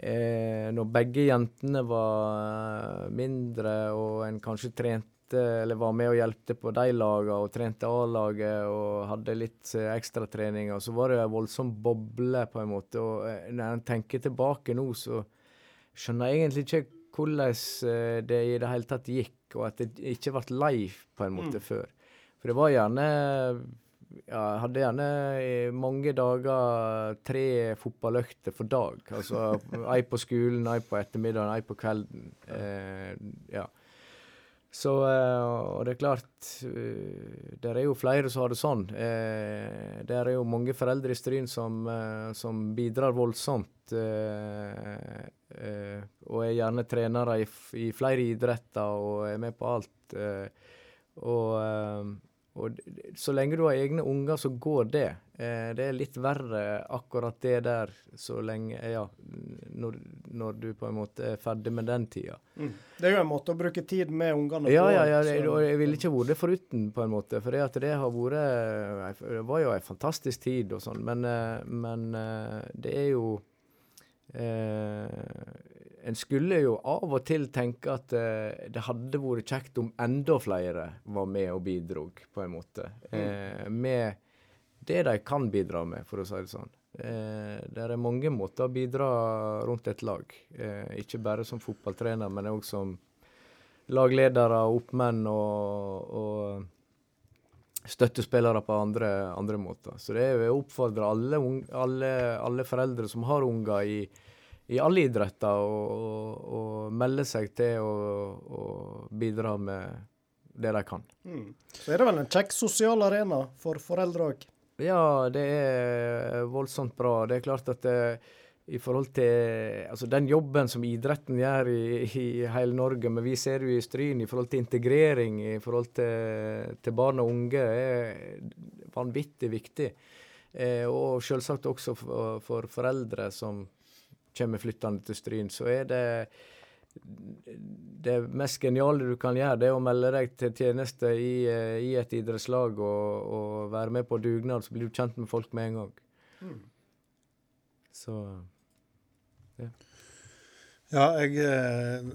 eh, Når begge jentene var mindre, og en kanskje trente eller var med og hjelpte på de lagene og trente A-laget og hadde litt eh, ekstratreninger, så var det en voldsom boble, på en måte. Og eh, når en tenker tilbake nå, så skjønner jeg egentlig ikke hvordan eh, det i det hele tatt gikk, og at det ikke ble live på en måte før. For det var gjerne ja, jeg hadde gjerne i mange dager tre fotballøkter for dag. Altså ei på skolen, ei på ettermiddagen, ei på kvelden. Eh, ja. Så eh, Og det er klart eh, Det er jo flere som har det sånn. Eh, det er jo mange foreldre i Stryn som, som bidrar voldsomt. og er gjerne trenere i, i flere idretter og er med på alt. og og så lenge du har egne unger, så går det. Eh, det er litt verre akkurat det der så lenge Ja, når, når du på en måte er ferdig med den tida. Det er jo en måte å bruke tid med ungene Ja, på. ja, ja, det, og jeg ville ikke vært det foruten, på en måte. For det, at det har vært Det var jo en fantastisk tid og sånn, men, eh, men eh, det er jo eh, En skulle jo av og til tenke at eh, det hadde vært kjekt om enda flere var med og bidrog, på en måte. Eh, med det de kan bidra med, for å si det sånn. Eh, det er mange måter å bidra rundt et lag. Eh, ikke bare som fotballtrener, men òg som lagledere, oppmenn og, og støttespillere på andre, andre måter. Så det er jeg oppfordrer alle, alle, alle foreldre som har unger i, i alle idretter, å, melde seg til og bidra med det de kan. Mm. Så er det vel en kjekk sosial arena for foreldre òg. Ja, det er voldsomt bra. Det er klart at det, i forhold til altså den jobben som idretten gjør i, i hele Norge, men vi ser jo i Stryn i forhold til integrering, i forhold til, til barn og unge, er vanvittig viktig. Eh, og selvsagt også for, for foreldre som kommer flyttende til Stryn, så er det det mest geniale du kan gjøre, det er å melde deg til tjeneste i, eh, i et idrettslag og, og være med på dugnad, så blir du kjent med folk med en gang. Så Ja, jeg eh,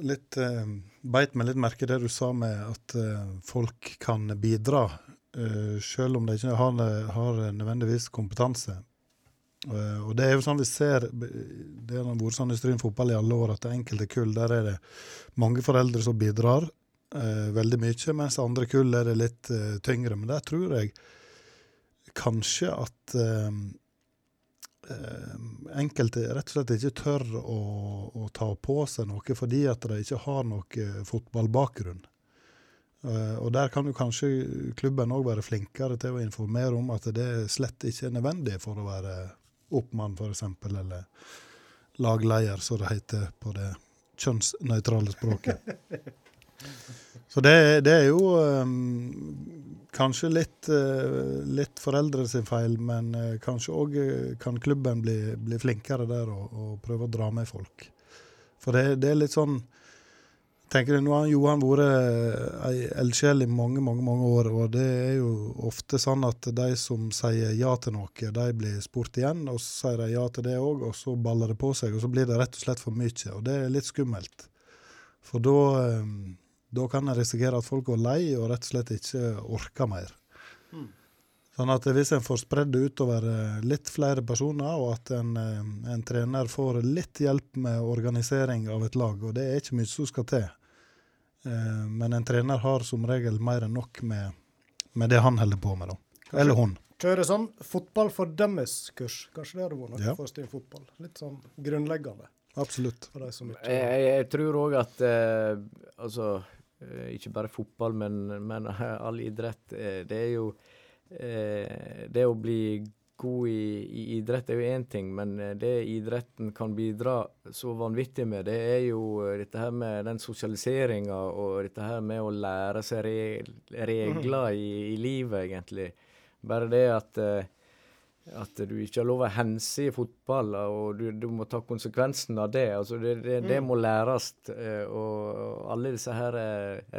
litt, eh, beit meg litt merke i det du sa med at folk kan bidra, sjøl om de ikke har, har nødvendigvis kompetanse. Eh, og det er jo sånn vi ser Det har vært sånn i Stryn fotball i alle år at det enkelte kull der er det mange foreldre som bidrar eh, veldig mye, mens andre kull er det litt eh, tyngre. Men der tror jeg kanskje at eh, eh, enkelte rett og slett ikke tør å, å ta på seg noe fordi at de ikke har noe fotballbakgrunn. Eh, og der kan jo kanskje klubben òg være flinkere til å informere om at det slett ikke er nødvendig for å være oppmann, f.eks., eller lagleder, som det heter på det kjønnsnøytrale språket. (laughs) Så det, det er jo um, kanskje litt, uh, litt foreldre sin feil, men uh, kanskje òg kan klubben bli, bli flinkere der og, og prøve å dra med folk. For det, det er litt sånn tenker du, Nå har Johan vært ei eldsjel i mange mange, mange år, og det er jo ofte sånn at de som sier ja til noe, de blir spurt igjen, og så sier de ja til det òg, og så baller det på seg, og så blir det rett og slett for mye. Og det er litt skummelt. For da, eh, da kan en risikere at folk går lei og rett og slett ikke orker mer. Sånn at hvis en får spredd det utover eh, litt flere personer, og at en, eh, en trener får litt hjelp med organisering av et lag, og det er ikke mye som skal til, eh, men en trener har som regel mer enn nok med, med det han holder på med, da. Eller hun. Kjøre sånn fotball for dummies-kurs. Kanskje det hadde vært noe Ja. for Stryn fotball. Litt sånn grunnleggende Absolutt. for de som ikke Jeg, jeg, jeg tror òg at eh, altså eh, Ikke bare fotball, men, men (laughs) all idrett. Eh, det er jo eh, Det å bli god i, i idrett er jo én ting, men eh, det idretten kan bidra så vanvittig med, det er jo eh, dette her med den sosialiseringa og dette her med å lære seg regler i, i livet, egentlig. Bare det at eh, at du ikke har lov å hense i fotball, og du, du må ta konsekvensen av det. Altså det, det, det må læres. Og alle disse her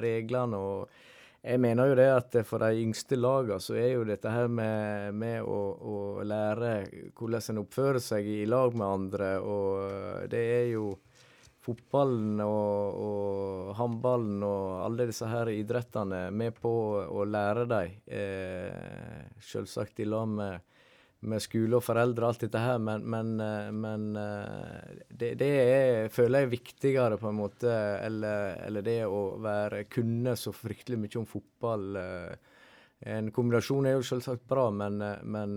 reglene og Jeg mener jo det at for de yngste lagene så er jo dette her med, med å, å lære hvordan en oppfører seg i lag med andre, og eh, det er jo fotballen og, og håndballen og alle disse her idrettene med på å lære dem. Eh, selvsagt i lag med, med skole og foreldre og alt dette her, men, men, eh, men eh, det, det er, føler jeg er viktigere på en måte, eller, eller det å være kunne så fryktelig mye om fotball. eh. En kombinasjon er jo selvsagt bra, men, men,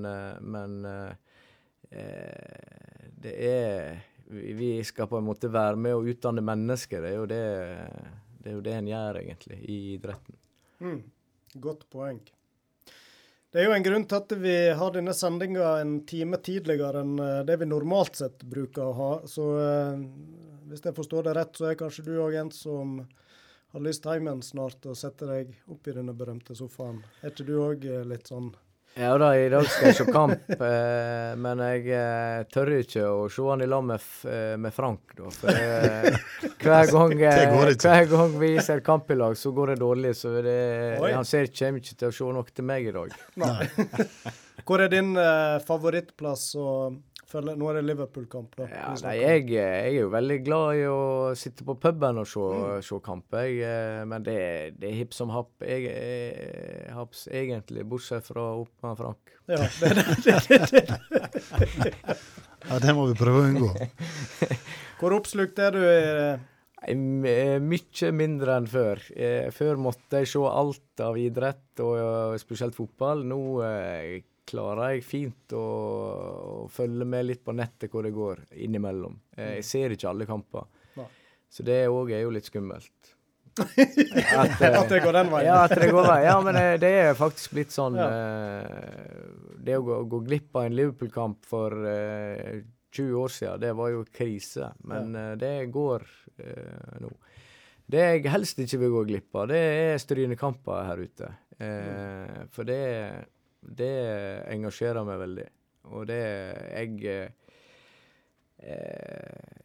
det er vi skal på en måte være med å utdanne mennesker. Det er jo det, det, er jo det en gjør, egentlig, i idretten. Mm. Godt poeng. Det er jo en grunn til at vi har denne sendinga en time tidligere enn eh, det vi normalt sett bruker å ha. Så eh, hvis jeg forstår det rett, så er kanskje du òg en som har lyst hjem igjen snart og setter deg opp i denne berømte sofaen. Er ikke du òg litt sånn Ja da, i dag skal jeg se kamp, (laughs) eh, men jeg eh, tør ikke å se han i lag med, eh, med Frank, da. For eh, (laughs) hver, gang, eh, hver gang vi ser kamp i lag, så går det dårlig. Så det, han ser, kommer ikke til å se noe til meg i dag. (laughs) Hvor er din eh, favorittplass å følge? Nå er det Liverpool-kamp, da. Ja, nei, jeg, jeg er jo veldig glad i å sitte på puben og se, Mm. se kamp, jeg. eh, Men det, det er hipp som happ, jeg, jeg, haps, egentlig, bortsett fra opp med Frank. Ja, (laughs) det, det, det, det. (laughs) Ja, det må vi prøve å unngå. (laughs) Hvor oppslukt er du i eh, eh, Mye mindre enn før. Eh, Før måtte jeg se alt av idrett, og eh, spesielt fotball. Nå eh, klarer jeg fint å, å følge med litt på nettet hvor det går, innimellom. Eh, Jeg ser ikke alle kamper. Så det òg er jo litt skummelt. (laughs) At, eh, At det går den veien? Ja, at det går veien. Ja, men eh, det er faktisk blitt sånn Ja. eh, Det å gå, gå glipp av en Liverpool-kamp for uh, 20 år siden, det var jo krise. Men uh, det går nå. Det jeg helst ikke vil gå glipp av, det er strynekamper her ute. Eh, For det, det engasjerer meg veldig. Og det Jeg eh,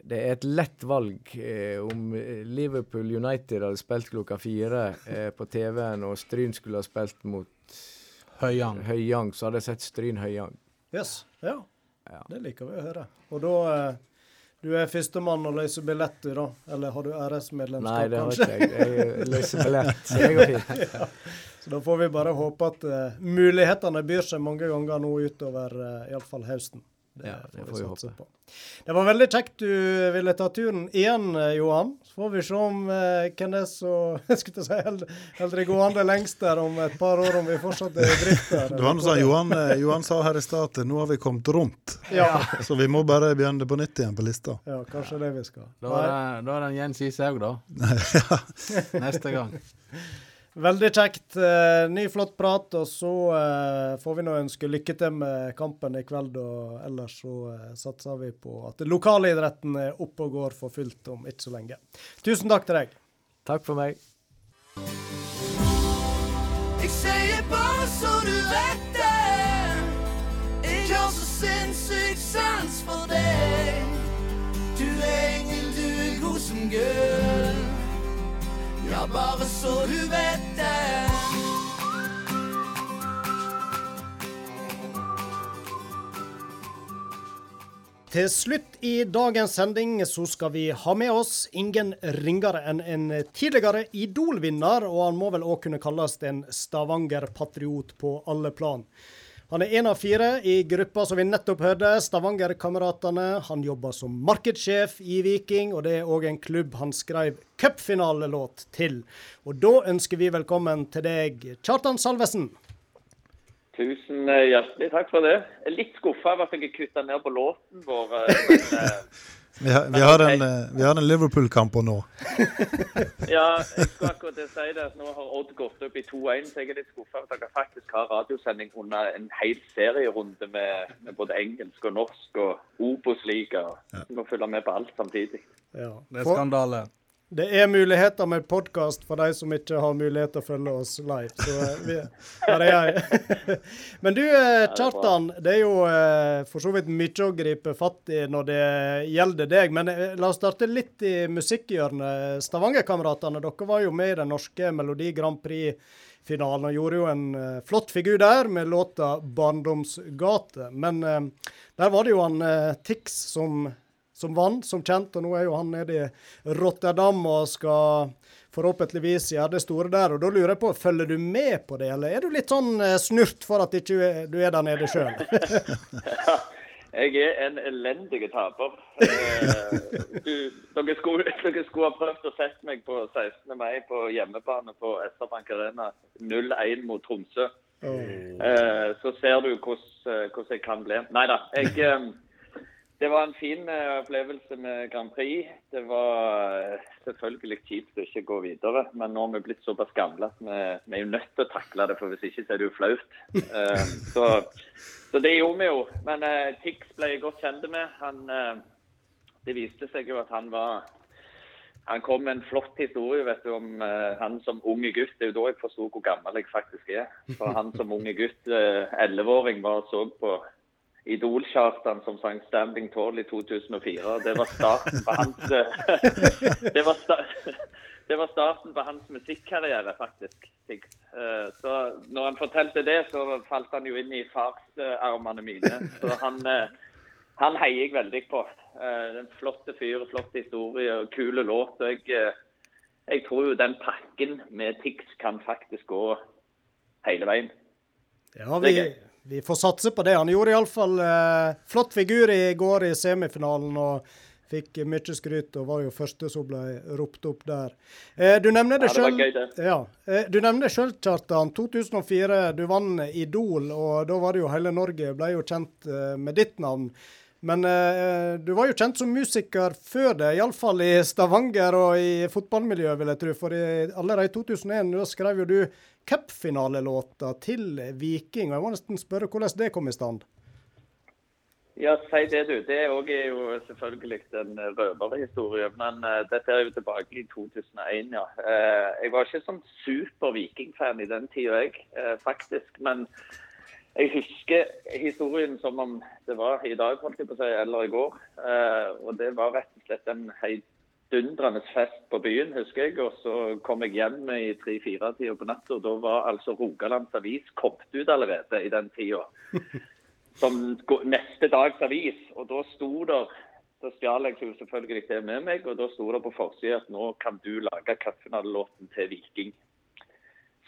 Det er et lett valg eh, om Liverpool United hadde spilt klokka fire eh, på TV-en, og Stryn skulle ha spilt mot Høyang. Høyang, så hadde jeg sett Stryn Høyang. Yes. Ja. Ja. Det liker vi å høre. Og da eh, Du er førstemann å løse billett, du, da? Eller har du RS-medlemskap, kanskje? Nei, det har ikke jeg. Jeg løser billett, så det går fint. Så da får vi bare håpe at uh, mulighetene byr seg mange ganger nå utover uh, iallfall høsten. Ja, det får vi vi håpe. på. Det var veldig kjekt du ville ta turen igjen, eh, Johan. Så får vi se om uh, hvem det er som skulle si, holder det gående lengst der om et par år, om vi fortsatt er i drift der. Det var noe sånn, Johan, eh, Johan sa her i stad at nå har vi kommet rundt. Ja. (laughs) Så vi må bare begynne på nytt igjen på lista. ja, kanskje det vi skal. Da er det, da er det en Jens Ishaug, da. (laughs) Neste gang. (laughs) Veldig kjekt. Eh, ny, flott prat. Og så eh, får vi nå ønske lykke til med kampen i kveld. Og ellers så eh, satser vi på at lokalidretten er oppe og går for fullt om ikke så lenge. Tusen takk til deg. Takk for meg. Jeg sier bare så du vet det. Jeg har så sinnssykt sans for deg. Du er engel, du er god som gull. Ja, bare så du vet det. Til slutt i dagens sending så skal vi ha med oss ingen ringere enn en tidligere Idol-vinner, og han må vel òg kunne kalles en Stavanger-patriot på alle plan. Han er én av fire i gruppa som vi nettopp hørte, Stavanger-kameratene. Han jobber som markedssjef i Viking, og det er òg en klubb han skrev cupfinalelåt til. Og da ønsker vi velkommen til deg, Kjartan Salvesen. Tusen eh, hjertelig takk for det. Litt skuffa over at jeg kutta ned på låten vår. eh, (laughs) Men, eh, Vi har, vi har en, eh, vi har en Liverpool-kamp på nå. (laughs) ja, jeg skulle akkurat det si det. Nå har Odd gått opp i 2-1, så jeg er litt skuffa at dere faktisk har radiosending under en hel serierunde med, med både engelsk og norsk og Obos-liga. Du må følge med på alt samtidig. Ja. Det er skandale. Det er muligheter med podkast for de som ikke har mulighet til å følge oss live. Så eh, vi, (laughs) her er jeg. (laughs) Men du eh, Kjartan, det er jo eh, for så vidt mye å gripe fatt i når det gjelder deg. Men la oss starte litt i musikkhjørnet. Stavanger-kameratene, dere var jo med i den norske Melodi Grand Prix-finalen og gjorde jo en flott figur der med låta 'Barndomsgate'. Men der var det jo han Tix som som vant, som kjent. Og nå er jo han nede i Rotterdam og skal forhåpentligvis gjøre det store der. Og da lurer jeg på, følger du med på det, eller er du litt sånn eh, snurt for at ikke du er der nede sjøl? (laughs) Jeg er en elendig taper. Eh, du, dere, skulle, dere skulle ha prøvd å sette meg på 16. mai på hjemmebane på SR-Bank Arena 0-1 mot Tromsø. Oh. så ser du hvordan, jeg kan bli. Nei da. Jeg, det var en fin eh, opplevelse med Grand Prix. Det var eh, selvfølgelig kjipt å ikke gå videre, men nå har vi blitt såpass gamle at vi, vi er jo nødt til å takle det, for hvis ikke så er det jo flaut. Eh, så, så det gjorde vi jo. Men Tix ble jeg godt kjent med. Han, det viste seg jo at han var han kom med en flott historie vet du, om han som unge gutt. Det er jo da jeg forsto hvor gammel jeg faktisk er. For han som unge gutt, elleveåring, var og så på Idol-Kjartan som sang 'Standing Tall' i 2004. Det var starten på hans (laughs) det, var sta det var starten på hans musikkarriere, faktisk. Eh, så når han fortalte det, så falt han jo inn i farsarmene mine. Så han, eh, han heier jeg veldig på. Eh, en flotte fyr, flott historie og kule låt. Og jeg, jeg tror jo den pakken med Tix kan faktisk gå hele veien. Ja, vi, vi får satse på det. Han gjorde iallfall eh, flott figur i går i semifinalen. og Fikk mye skryt og var jo første som ble ropt opp der. Eh, du nevner det sjøl, ja, eh, Kjartan. 2004, du vant Idol, og da var det jo hele Norge ble jo kjent eh, med ditt navn. Men eh, du var jo kjent som musiker før det, iallfall i Stavanger og i fotballmiljøet, vil jeg tro. For i, allerede i 2001 da skrev jo du cupfinalelåta til Viking. og Jeg må nesten spørre hvordan det kom i stand? Ja, si det, du. Det òg er jo selvfølgelig en røverhistorie. Men uh, dette er jo tilbake i 2001, ja. Uh, jeg var ikke sånn super Viking-fan i den tida, jeg, uh, faktisk. Men jeg husker historien som om det var i dag, holdt jeg på å si, eller i går. og det var rett og slett en heidundrende fest på byen, husker jeg. Og så kom jeg hjem i tre-fire-tida på natta. Da var altså Rogalands Avis kommet ut allerede i den tida. (laughs) Som neste dags avis. Og da sto der Da stjal jeg jo selvfølgelig det med meg, og da sto det på forsida at nå kan du lage cupfinalelåten til Viking.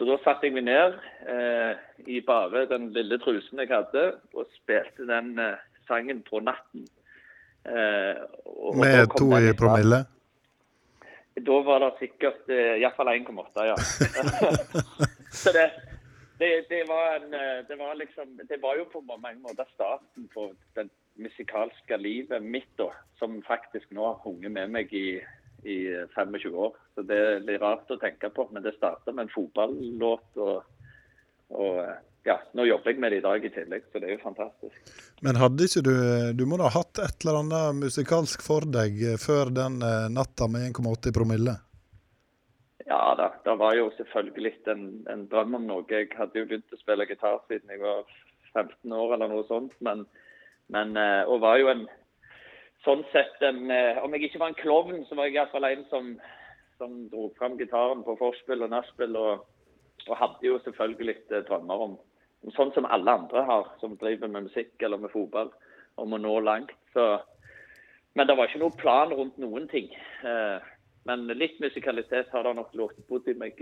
Så da satte jeg meg ned eh, i bare den lille trusen jeg hadde, og spilte den eh, sangen på natten. Eh, Med to i promille? Da var det sikkert eh, iallfall 1,8, ja. (laughs) så det, det, det, var en, eh, det var liksom Det var jo på mange måter starten på det musikalske livet mitt, da. Som faktisk nå har hunget med meg i, i 25 år. Så det er litt rart å tenke på. Men det starta med en fotballåt. og, og eh, ja, nå jobber jeg med det i dag i tillegg, så det er jo fantastisk. Men hadde ikke du Du må da ha hatt et eller annet musikalsk for deg før den eh, natta med 1,80 promille? Ja da, det var jo selvfølgelig en, en, drøm om noe. Jeg hadde jo begynt å spille gitar siden jeg var 15 år eller noe sånt, men, men eh, og var jo en sånn sett en eh, Om jeg ikke var en klovn, så var jeg iallfall en som, som dro fram gitaren på forspill og nachspiel, og, og hadde jo selvfølgelig litt drømmer om sånn som alle andre har, som driver med musikk eller med fotball, om å nå langt. Så, men det var ikke noen plan rundt noen ting. Eh, men litt musikalitet har det nok bodd i meg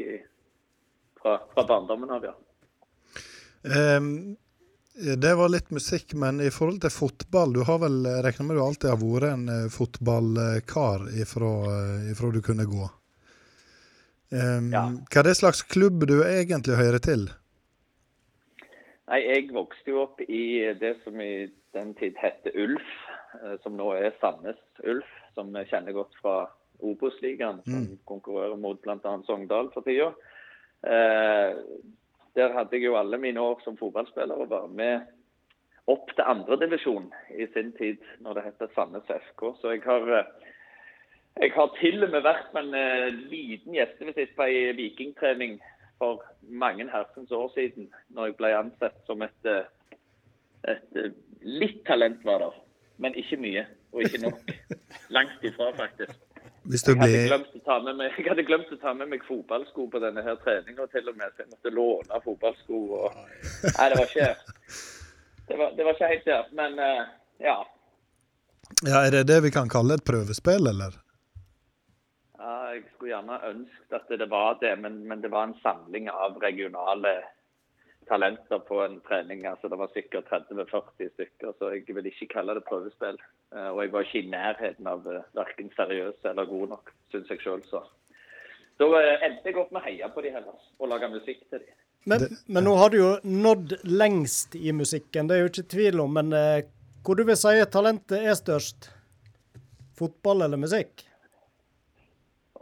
fra, fra barndommen av, ja. Um, det var litt musikk, men i forhold til fotball, du har vel regna med du alltid har vært en uh, fotballkar ifra, uh, ifra, du kunne gå? Um, ja. Hva er det slags klubb du egentlig hører til? Nei, Jeg vokste jo opp i det som i den tid het Ulf, eh, som nå er Sandnes Ulf, som vi kjenner godt fra Obos-ligaen, som mm. konkurrerer mot bl.a. Sogndal for tida. Eh, der hadde jeg jo alle mine år som fotballspiller og var med opp til andredivisjon i sin tid, når det het Sandnes FK. Så jeg har, Jeg har til og med vært med en eh, liten gjestevisitt på ei vikingtrening for mange hersens år siden, når jeg ble ansett som et, eh, et eh, Litt talent var der, men ikke mye. Og ikke nok. (laughs) Langt ifra, faktisk. Hvis du Jeg hadde, blir glemt å ta med meg, jeg hadde glemt å ta med meg fotballsko på denne her treninga til og med, så jeg måtte låne fotballsko. Og... Nei, det var ikke det var, det var ikke helt der. Men uh, ja. Ja, Er det det vi kan kalle et prøvespill, eller? ja. Jeg skulle gjerne ønsket at det var det, men, men det var en samling av regionale talenter på en trening. altså Det var sikkert 30-40 stykker, så jeg vil ikke kalle det prøvespill. Eh, Og jeg var ikke i nærheten av eh, verken seriøs eller god nok, syns jeg sjøl. Så da eh, endte jeg opp med å heie på de heller, og lage musikk til de. Men, men nå har du jo nådd lengst i musikken, det er jo ikke tvil om. Men eh, hvor du vil si talentet er størst? Fotball eller musikk?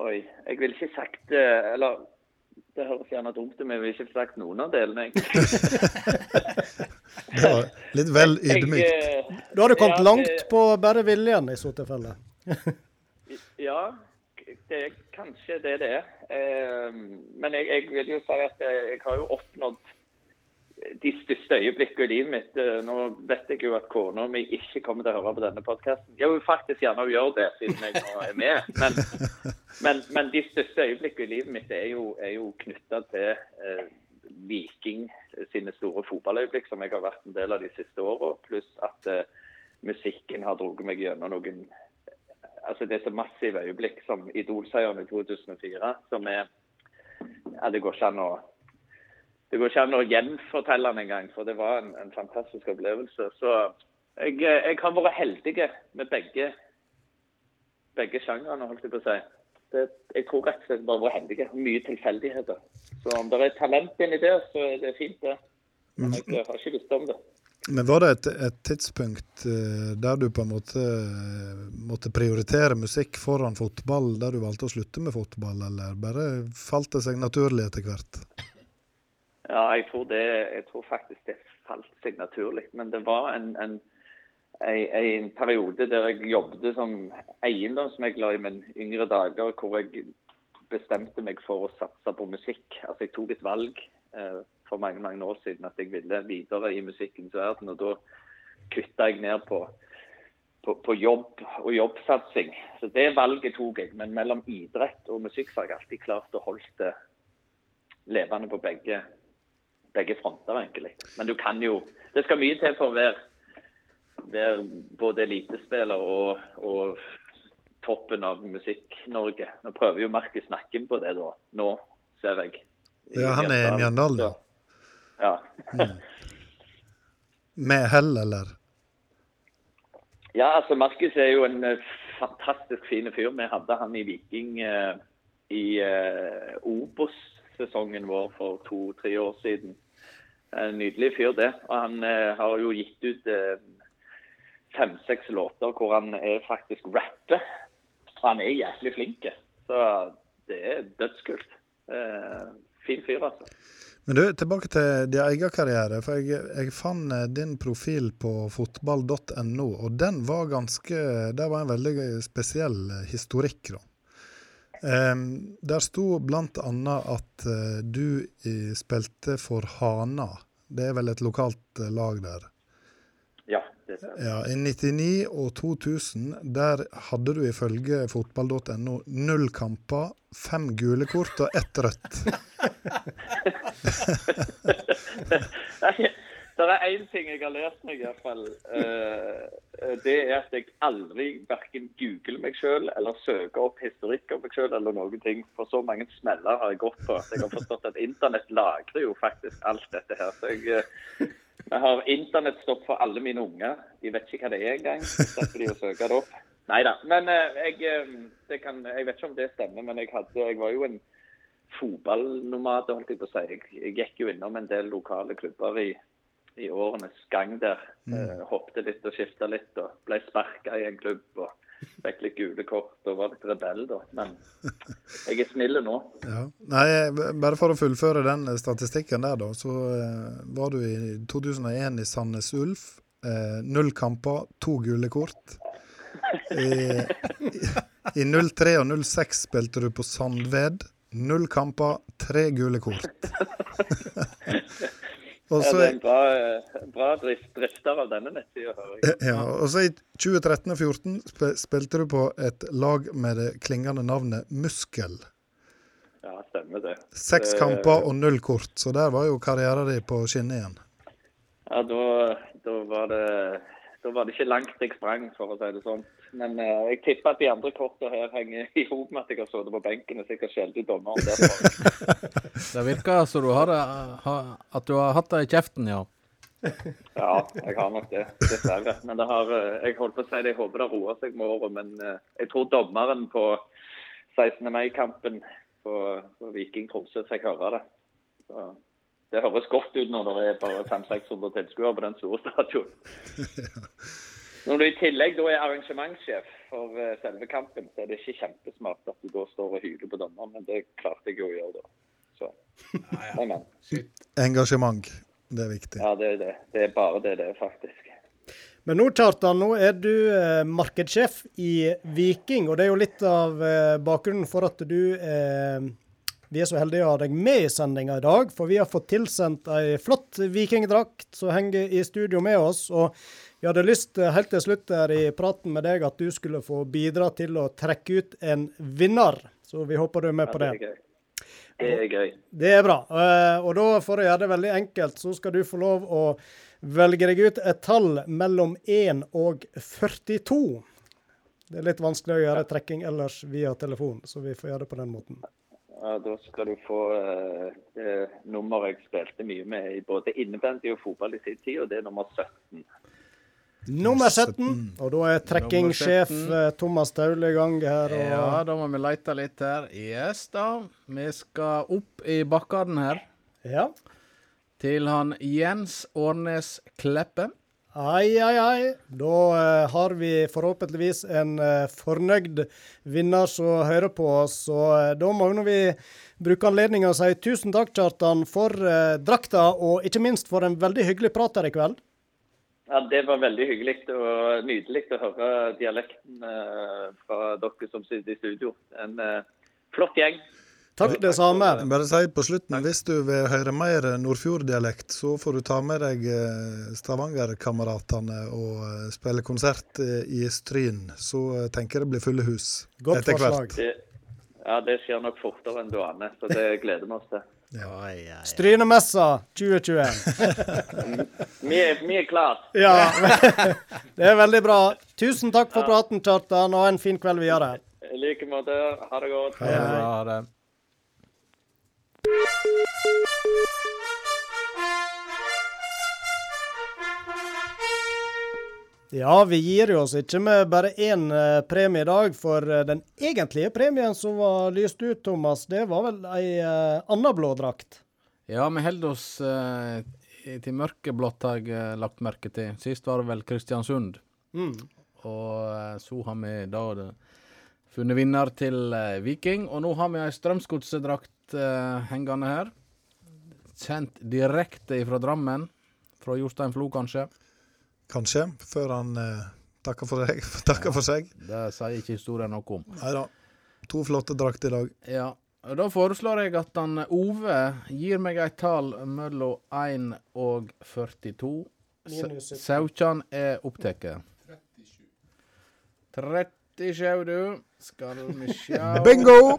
Oi, jeg ville ikke sagt Eller det høres gjerne dumt ut, men jeg vil ikke sagt noen av delene. (laughs) Det var litt vel Jeg, ydmykt. eh, Da har du kommet Ja, langt på bare viljen i så tilfelle. (laughs) Ja, det er kanskje det det er. Eh, men jeg, jeg vil jo si at jeg, jeg har jo oppnådd de største øyeblikkene i livet mitt. Eh, Nå vet jeg jo at kona mi ikke kommer til å høre på denne podkasten. Jeg vil faktisk gjerne gjøre det, siden jeg nå er med. Men, (laughs) men, men de største øyeblikkene i livet mitt er jo, er jo knytta til eh, Viking sine store fotballøyeblikk, som jeg har vært en del av de siste åra. Pluss at eh, musikken har dratt meg gjennom noen altså det er så massive øyeblikk som Idol-seieren i 2004, som er ja, Det går ikke an å det går ikke an å gjenfortelle den engang, for det var en, en fantastisk opplevelse. Så jeg, jeg har vært heldig med begge begge sjangrene, holdt jeg på å si. Det, jeg tror rett og slett bare vært heldig. Mye tilfeldigheter. Så om det er talent inni der, så er det fint, det. Men jeg har ikke visst om det. Men var det et, et tidspunkt eh, der du på en måte eh, måtte prioritere musikk foran fotball, der du valgte å slutte med fotball, eller bare falt det seg naturlig etter hvert? Ja, jeg tror, det, jeg tror faktisk det falt seg naturlig. Men det var en, en, en, en periode der jeg jobbet som eiendomsmegler i mine yngre dager, hvor jeg bestemte meg for å satse på musikk. Altså Jeg tok et valg eh, for mange mange år siden at jeg ville videre i musikkens verden. Og da kutta jeg ned på, på, på jobb og jobbsatsing. Så det valget tok jeg. Men mellom idrett og musikk så har jeg alltid klart å holde det levende på begge, begge fronter, egentlig. Men du kan jo Det skal mye til for å være, være både elitespiller og, og toppen av Musikk-Norge. Nå prøver jo Markus Nakken på det da. Nå, ser jeg. Ja, han er i Mjøndalen. Så, Ja. Med hell, eller? Ja, altså Markus er jo en eh, fantastisk fin fyr. Vi hadde han i Viking eh, i eh, Obos-sesongen vår for to-tre år siden. En nydelig fyr, det. Og han eh, har jo gitt ut eh, fem-seks låter hvor han er faktisk rapper. Og han er jævlig flink. Så det er dødskult. Eh, fin fyr, altså. Men du, tilbake til din egen karriere. For jeg, jeg fant eh, din profil på fotball.no, og den var ganske Det var en veldig spesiell eh, historikk, da. Em, der sto annet at eh, du eh, spilte for Hana. Det er vel et lokalt eh, lag der? Ja, det stemmer. Ja, I 99 og 2000 der hadde du ifølge fotball.no null kamper, fem gule kort og ett rødt. (laughs) (laughs) Det er én ting jeg har lært meg, iallfall. Uh, det er at jeg aldri verken googler meg sjøl eller søker opp historikk om meg sjøl eller noen ting. For så mange smeller har jeg gått på. Jeg har forstått at internett lagrer jo faktisk alt dette her. Så jeg, uh, jeg har internettstopp for alle mine unger. De vet ikke hva det er engang. Slipper de å søke det opp. Nei da. Men uh, jeg, eh, kan, jeg vet ikke om det stemmer, men jeg, hadde, jeg var jo en fotballnomade, holdt jeg på å si. Jeg, jeg gikk jo innom en del lokale klubber i, i årenes gang der. Eh, hoppet litt og skifta litt, og ble sparka i en klubb. og Fikk litt gule kort og var litt rebell, da. Men (laughs) jeg er snill nå. Ja. Nei, bare for å fullføre den eh, statistikken der, da, så eh, var du i 2001 i Sandnes Ulf. Null kamper, to gule kort. I, I 03 og 06 spilte du på Sandved. Null kamper, tre gule kort. (laughs) og Ja, det er en bra, eh, bra drift, drifter av denne nettsida, hører jeg. (laughs) ja, og så i 2013 og 2014 sp spilte du på et lag med det klingende navnet Muskel. Ja, stemmer det. Seks det, kamper og null kort, så der var jo karrieren din på skinnet igjen. Ja, da, da, var det, da var det ikke langt jeg sprang, for å si det sånn. Men uh, jeg tipper at de andre kortene her henger i hop med at jeg har sittet på benken og sikkert skjelt ut dommeren. derfor. (laughs) Det virker som du har, det- ha- at du har hatt det i kjeften, ja. Ja, jeg har nok det, dessverre. Men det har, eh, jeg holdt på å si det, jeg håper det roer seg med året. Men uh, jeg tror dommeren på 16. mai-kampen på, på Viking Tromsø fikk høre det. Så det høres godt ut når det er bare 500-600 tilskuere på den store stadion. (laughs) (laughs) Når du i tillegg da er arrangementssjef for eh, selve kampen, så er det ikke kjempesmart at du da står og hyler på dommeren, men det klarte jeg jo å gjøre da. Så, Ja, men. Engasjement, det er viktig. Ja, det er det. Det er bare det det er, faktisk. Men nå, Kjartan, nå er du eh, markedssjef i Viking, og det er jo litt av eh, bakgrunnen for at du eh, Vi er så heldige å ha deg med i sendinga i dag, for vi har fått tilsendt ei flott vikingdrakt som henger i studio med oss. og vi hadde lyst helt til slutt her i praten med deg at du skulle få bidra til å trekke ut en vinner. Så vi håper du er med på det. det er gøy. Det er gøy. Det er bra. Eh, og da, for å gjøre det veldig enkelt, så skal du få lov å velge deg ut et tall mellom 1 og 42. Det er litt vanskelig å gjøre trekking ellers via telefon, så vi får gjøre det på den måten. Ja, da skal du få uh, det nummeret jeg spilte mye med i både innebandy og fotball i sin tid, og det er nummer 17. Nummer 17, og da er trekkingsjef eh, Thomas Taule i gang her. Og, Ja, da må vi lete litt her. Yes, da. Vi skal opp i bakkene her. Ja. Til han Jens Årnes Kleppe. Ai, ai, ai. Da eh, har vi forhåpentligvis en eh, fornøyd vinner som hører på oss. Så eh, da må vi bruke anledninga og si tusen takk, Kjartan, for eh, drakta, og ikke minst for en veldig hyggelig prat her i kveld. Ja, Det var veldig hyggelig og nydelig å høre dialekten eh, fra dere som sitter i studio. En eh, flott gjeng. Takk, det samme. Bare si på slutten, hvis du vil høre mer Nordfjord-dialekt, så får du ta med deg eh, Stavanger-kameratene og eh, spille konsert eh, i Stryn. Så tenker jeg det blir fulle hus Godt etter hvert. Det, ja, det skjer nok fortere enn du aner, så det gleder vi oss til. Strynemessa 2021. Vi er, vi er klare. Ja, (laughs) det er veldig bra. Tusen takk for praten, Kjartan, og ha en fin kveld videre. I like måte. Ha det godt. Ha det. Ha det. Ja, vi gir oss ikke med bare én eh, premie i dag, for eh, den egentlige premien som var lyst ut, Thomas, det var vel ei eh, anna blå drakt? Ja, vi holder oss i- til mørkeblått, har jeg lagt merke til. Sist var det vel Kristiansund. Mm. Og så har vi da funnet vinner til Viking. Og nå har vi ei Strømsgodsedrakt eh, hengende her. Kjent direkte fra Drammen. Fra Jostein Flo, kanskje. Kanskje, før han uh, takker, for deg, takker for seg. (laughs) Det sier ikke historien noe om. Nei da. To flotte drakter i dag. Ja. Da foreslår jeg at han Ove gir meg et tall mellom 1 og 42. Minus 17. Saukjan er opptatt. 37, du. Skal vi sjå Bingo!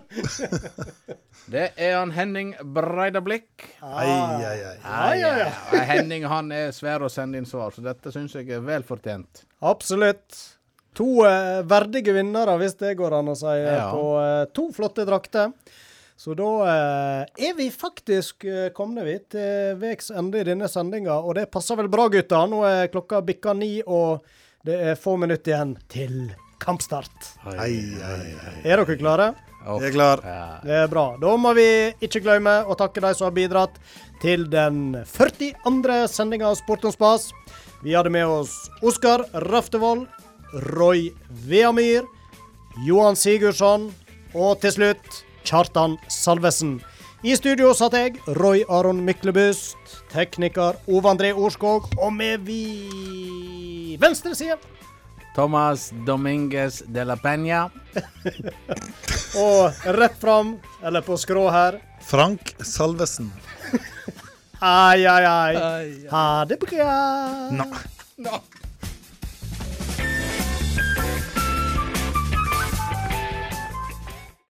(laughs) Det er han Henning Breidablikk. Ai, ai, ai. Ai, ai, ai. Henning han er svær å sende inn svar, så dette syns jeg er vel fortjent. Absolutt. To eh, verdige vinnere, hvis det går an å si, eh, Ja. på eh, to flotte drakter. Så da eh, er vi faktisk uh, kommet vi til veis ende i denne sendinga, og det passer vel bra, gutter. Nå er klokka bikka ni, og det er få minutter igjen til kampstart. Hei, hei, hei Er dere klare? Jeg er klar. Det er bra. Da må vi ikke glemme å takke de som har bidratt til den 42. sendinga av Sport om spas. Vi hadde med oss Oskar Raftevold, Roy Veamyr, Johan Sigurdsson og til slutt Kjartan Salvesen. I studio satt jeg, Roy Aron Myklebust, tekniker Ove André Orskog, og med vi venstre side Thomas Dominguez de la Peña. (laughs) Og rett fram, eller på skrå her Frank Salvesen. Ai, ai, ai. Ha det bra. Nå. Nå.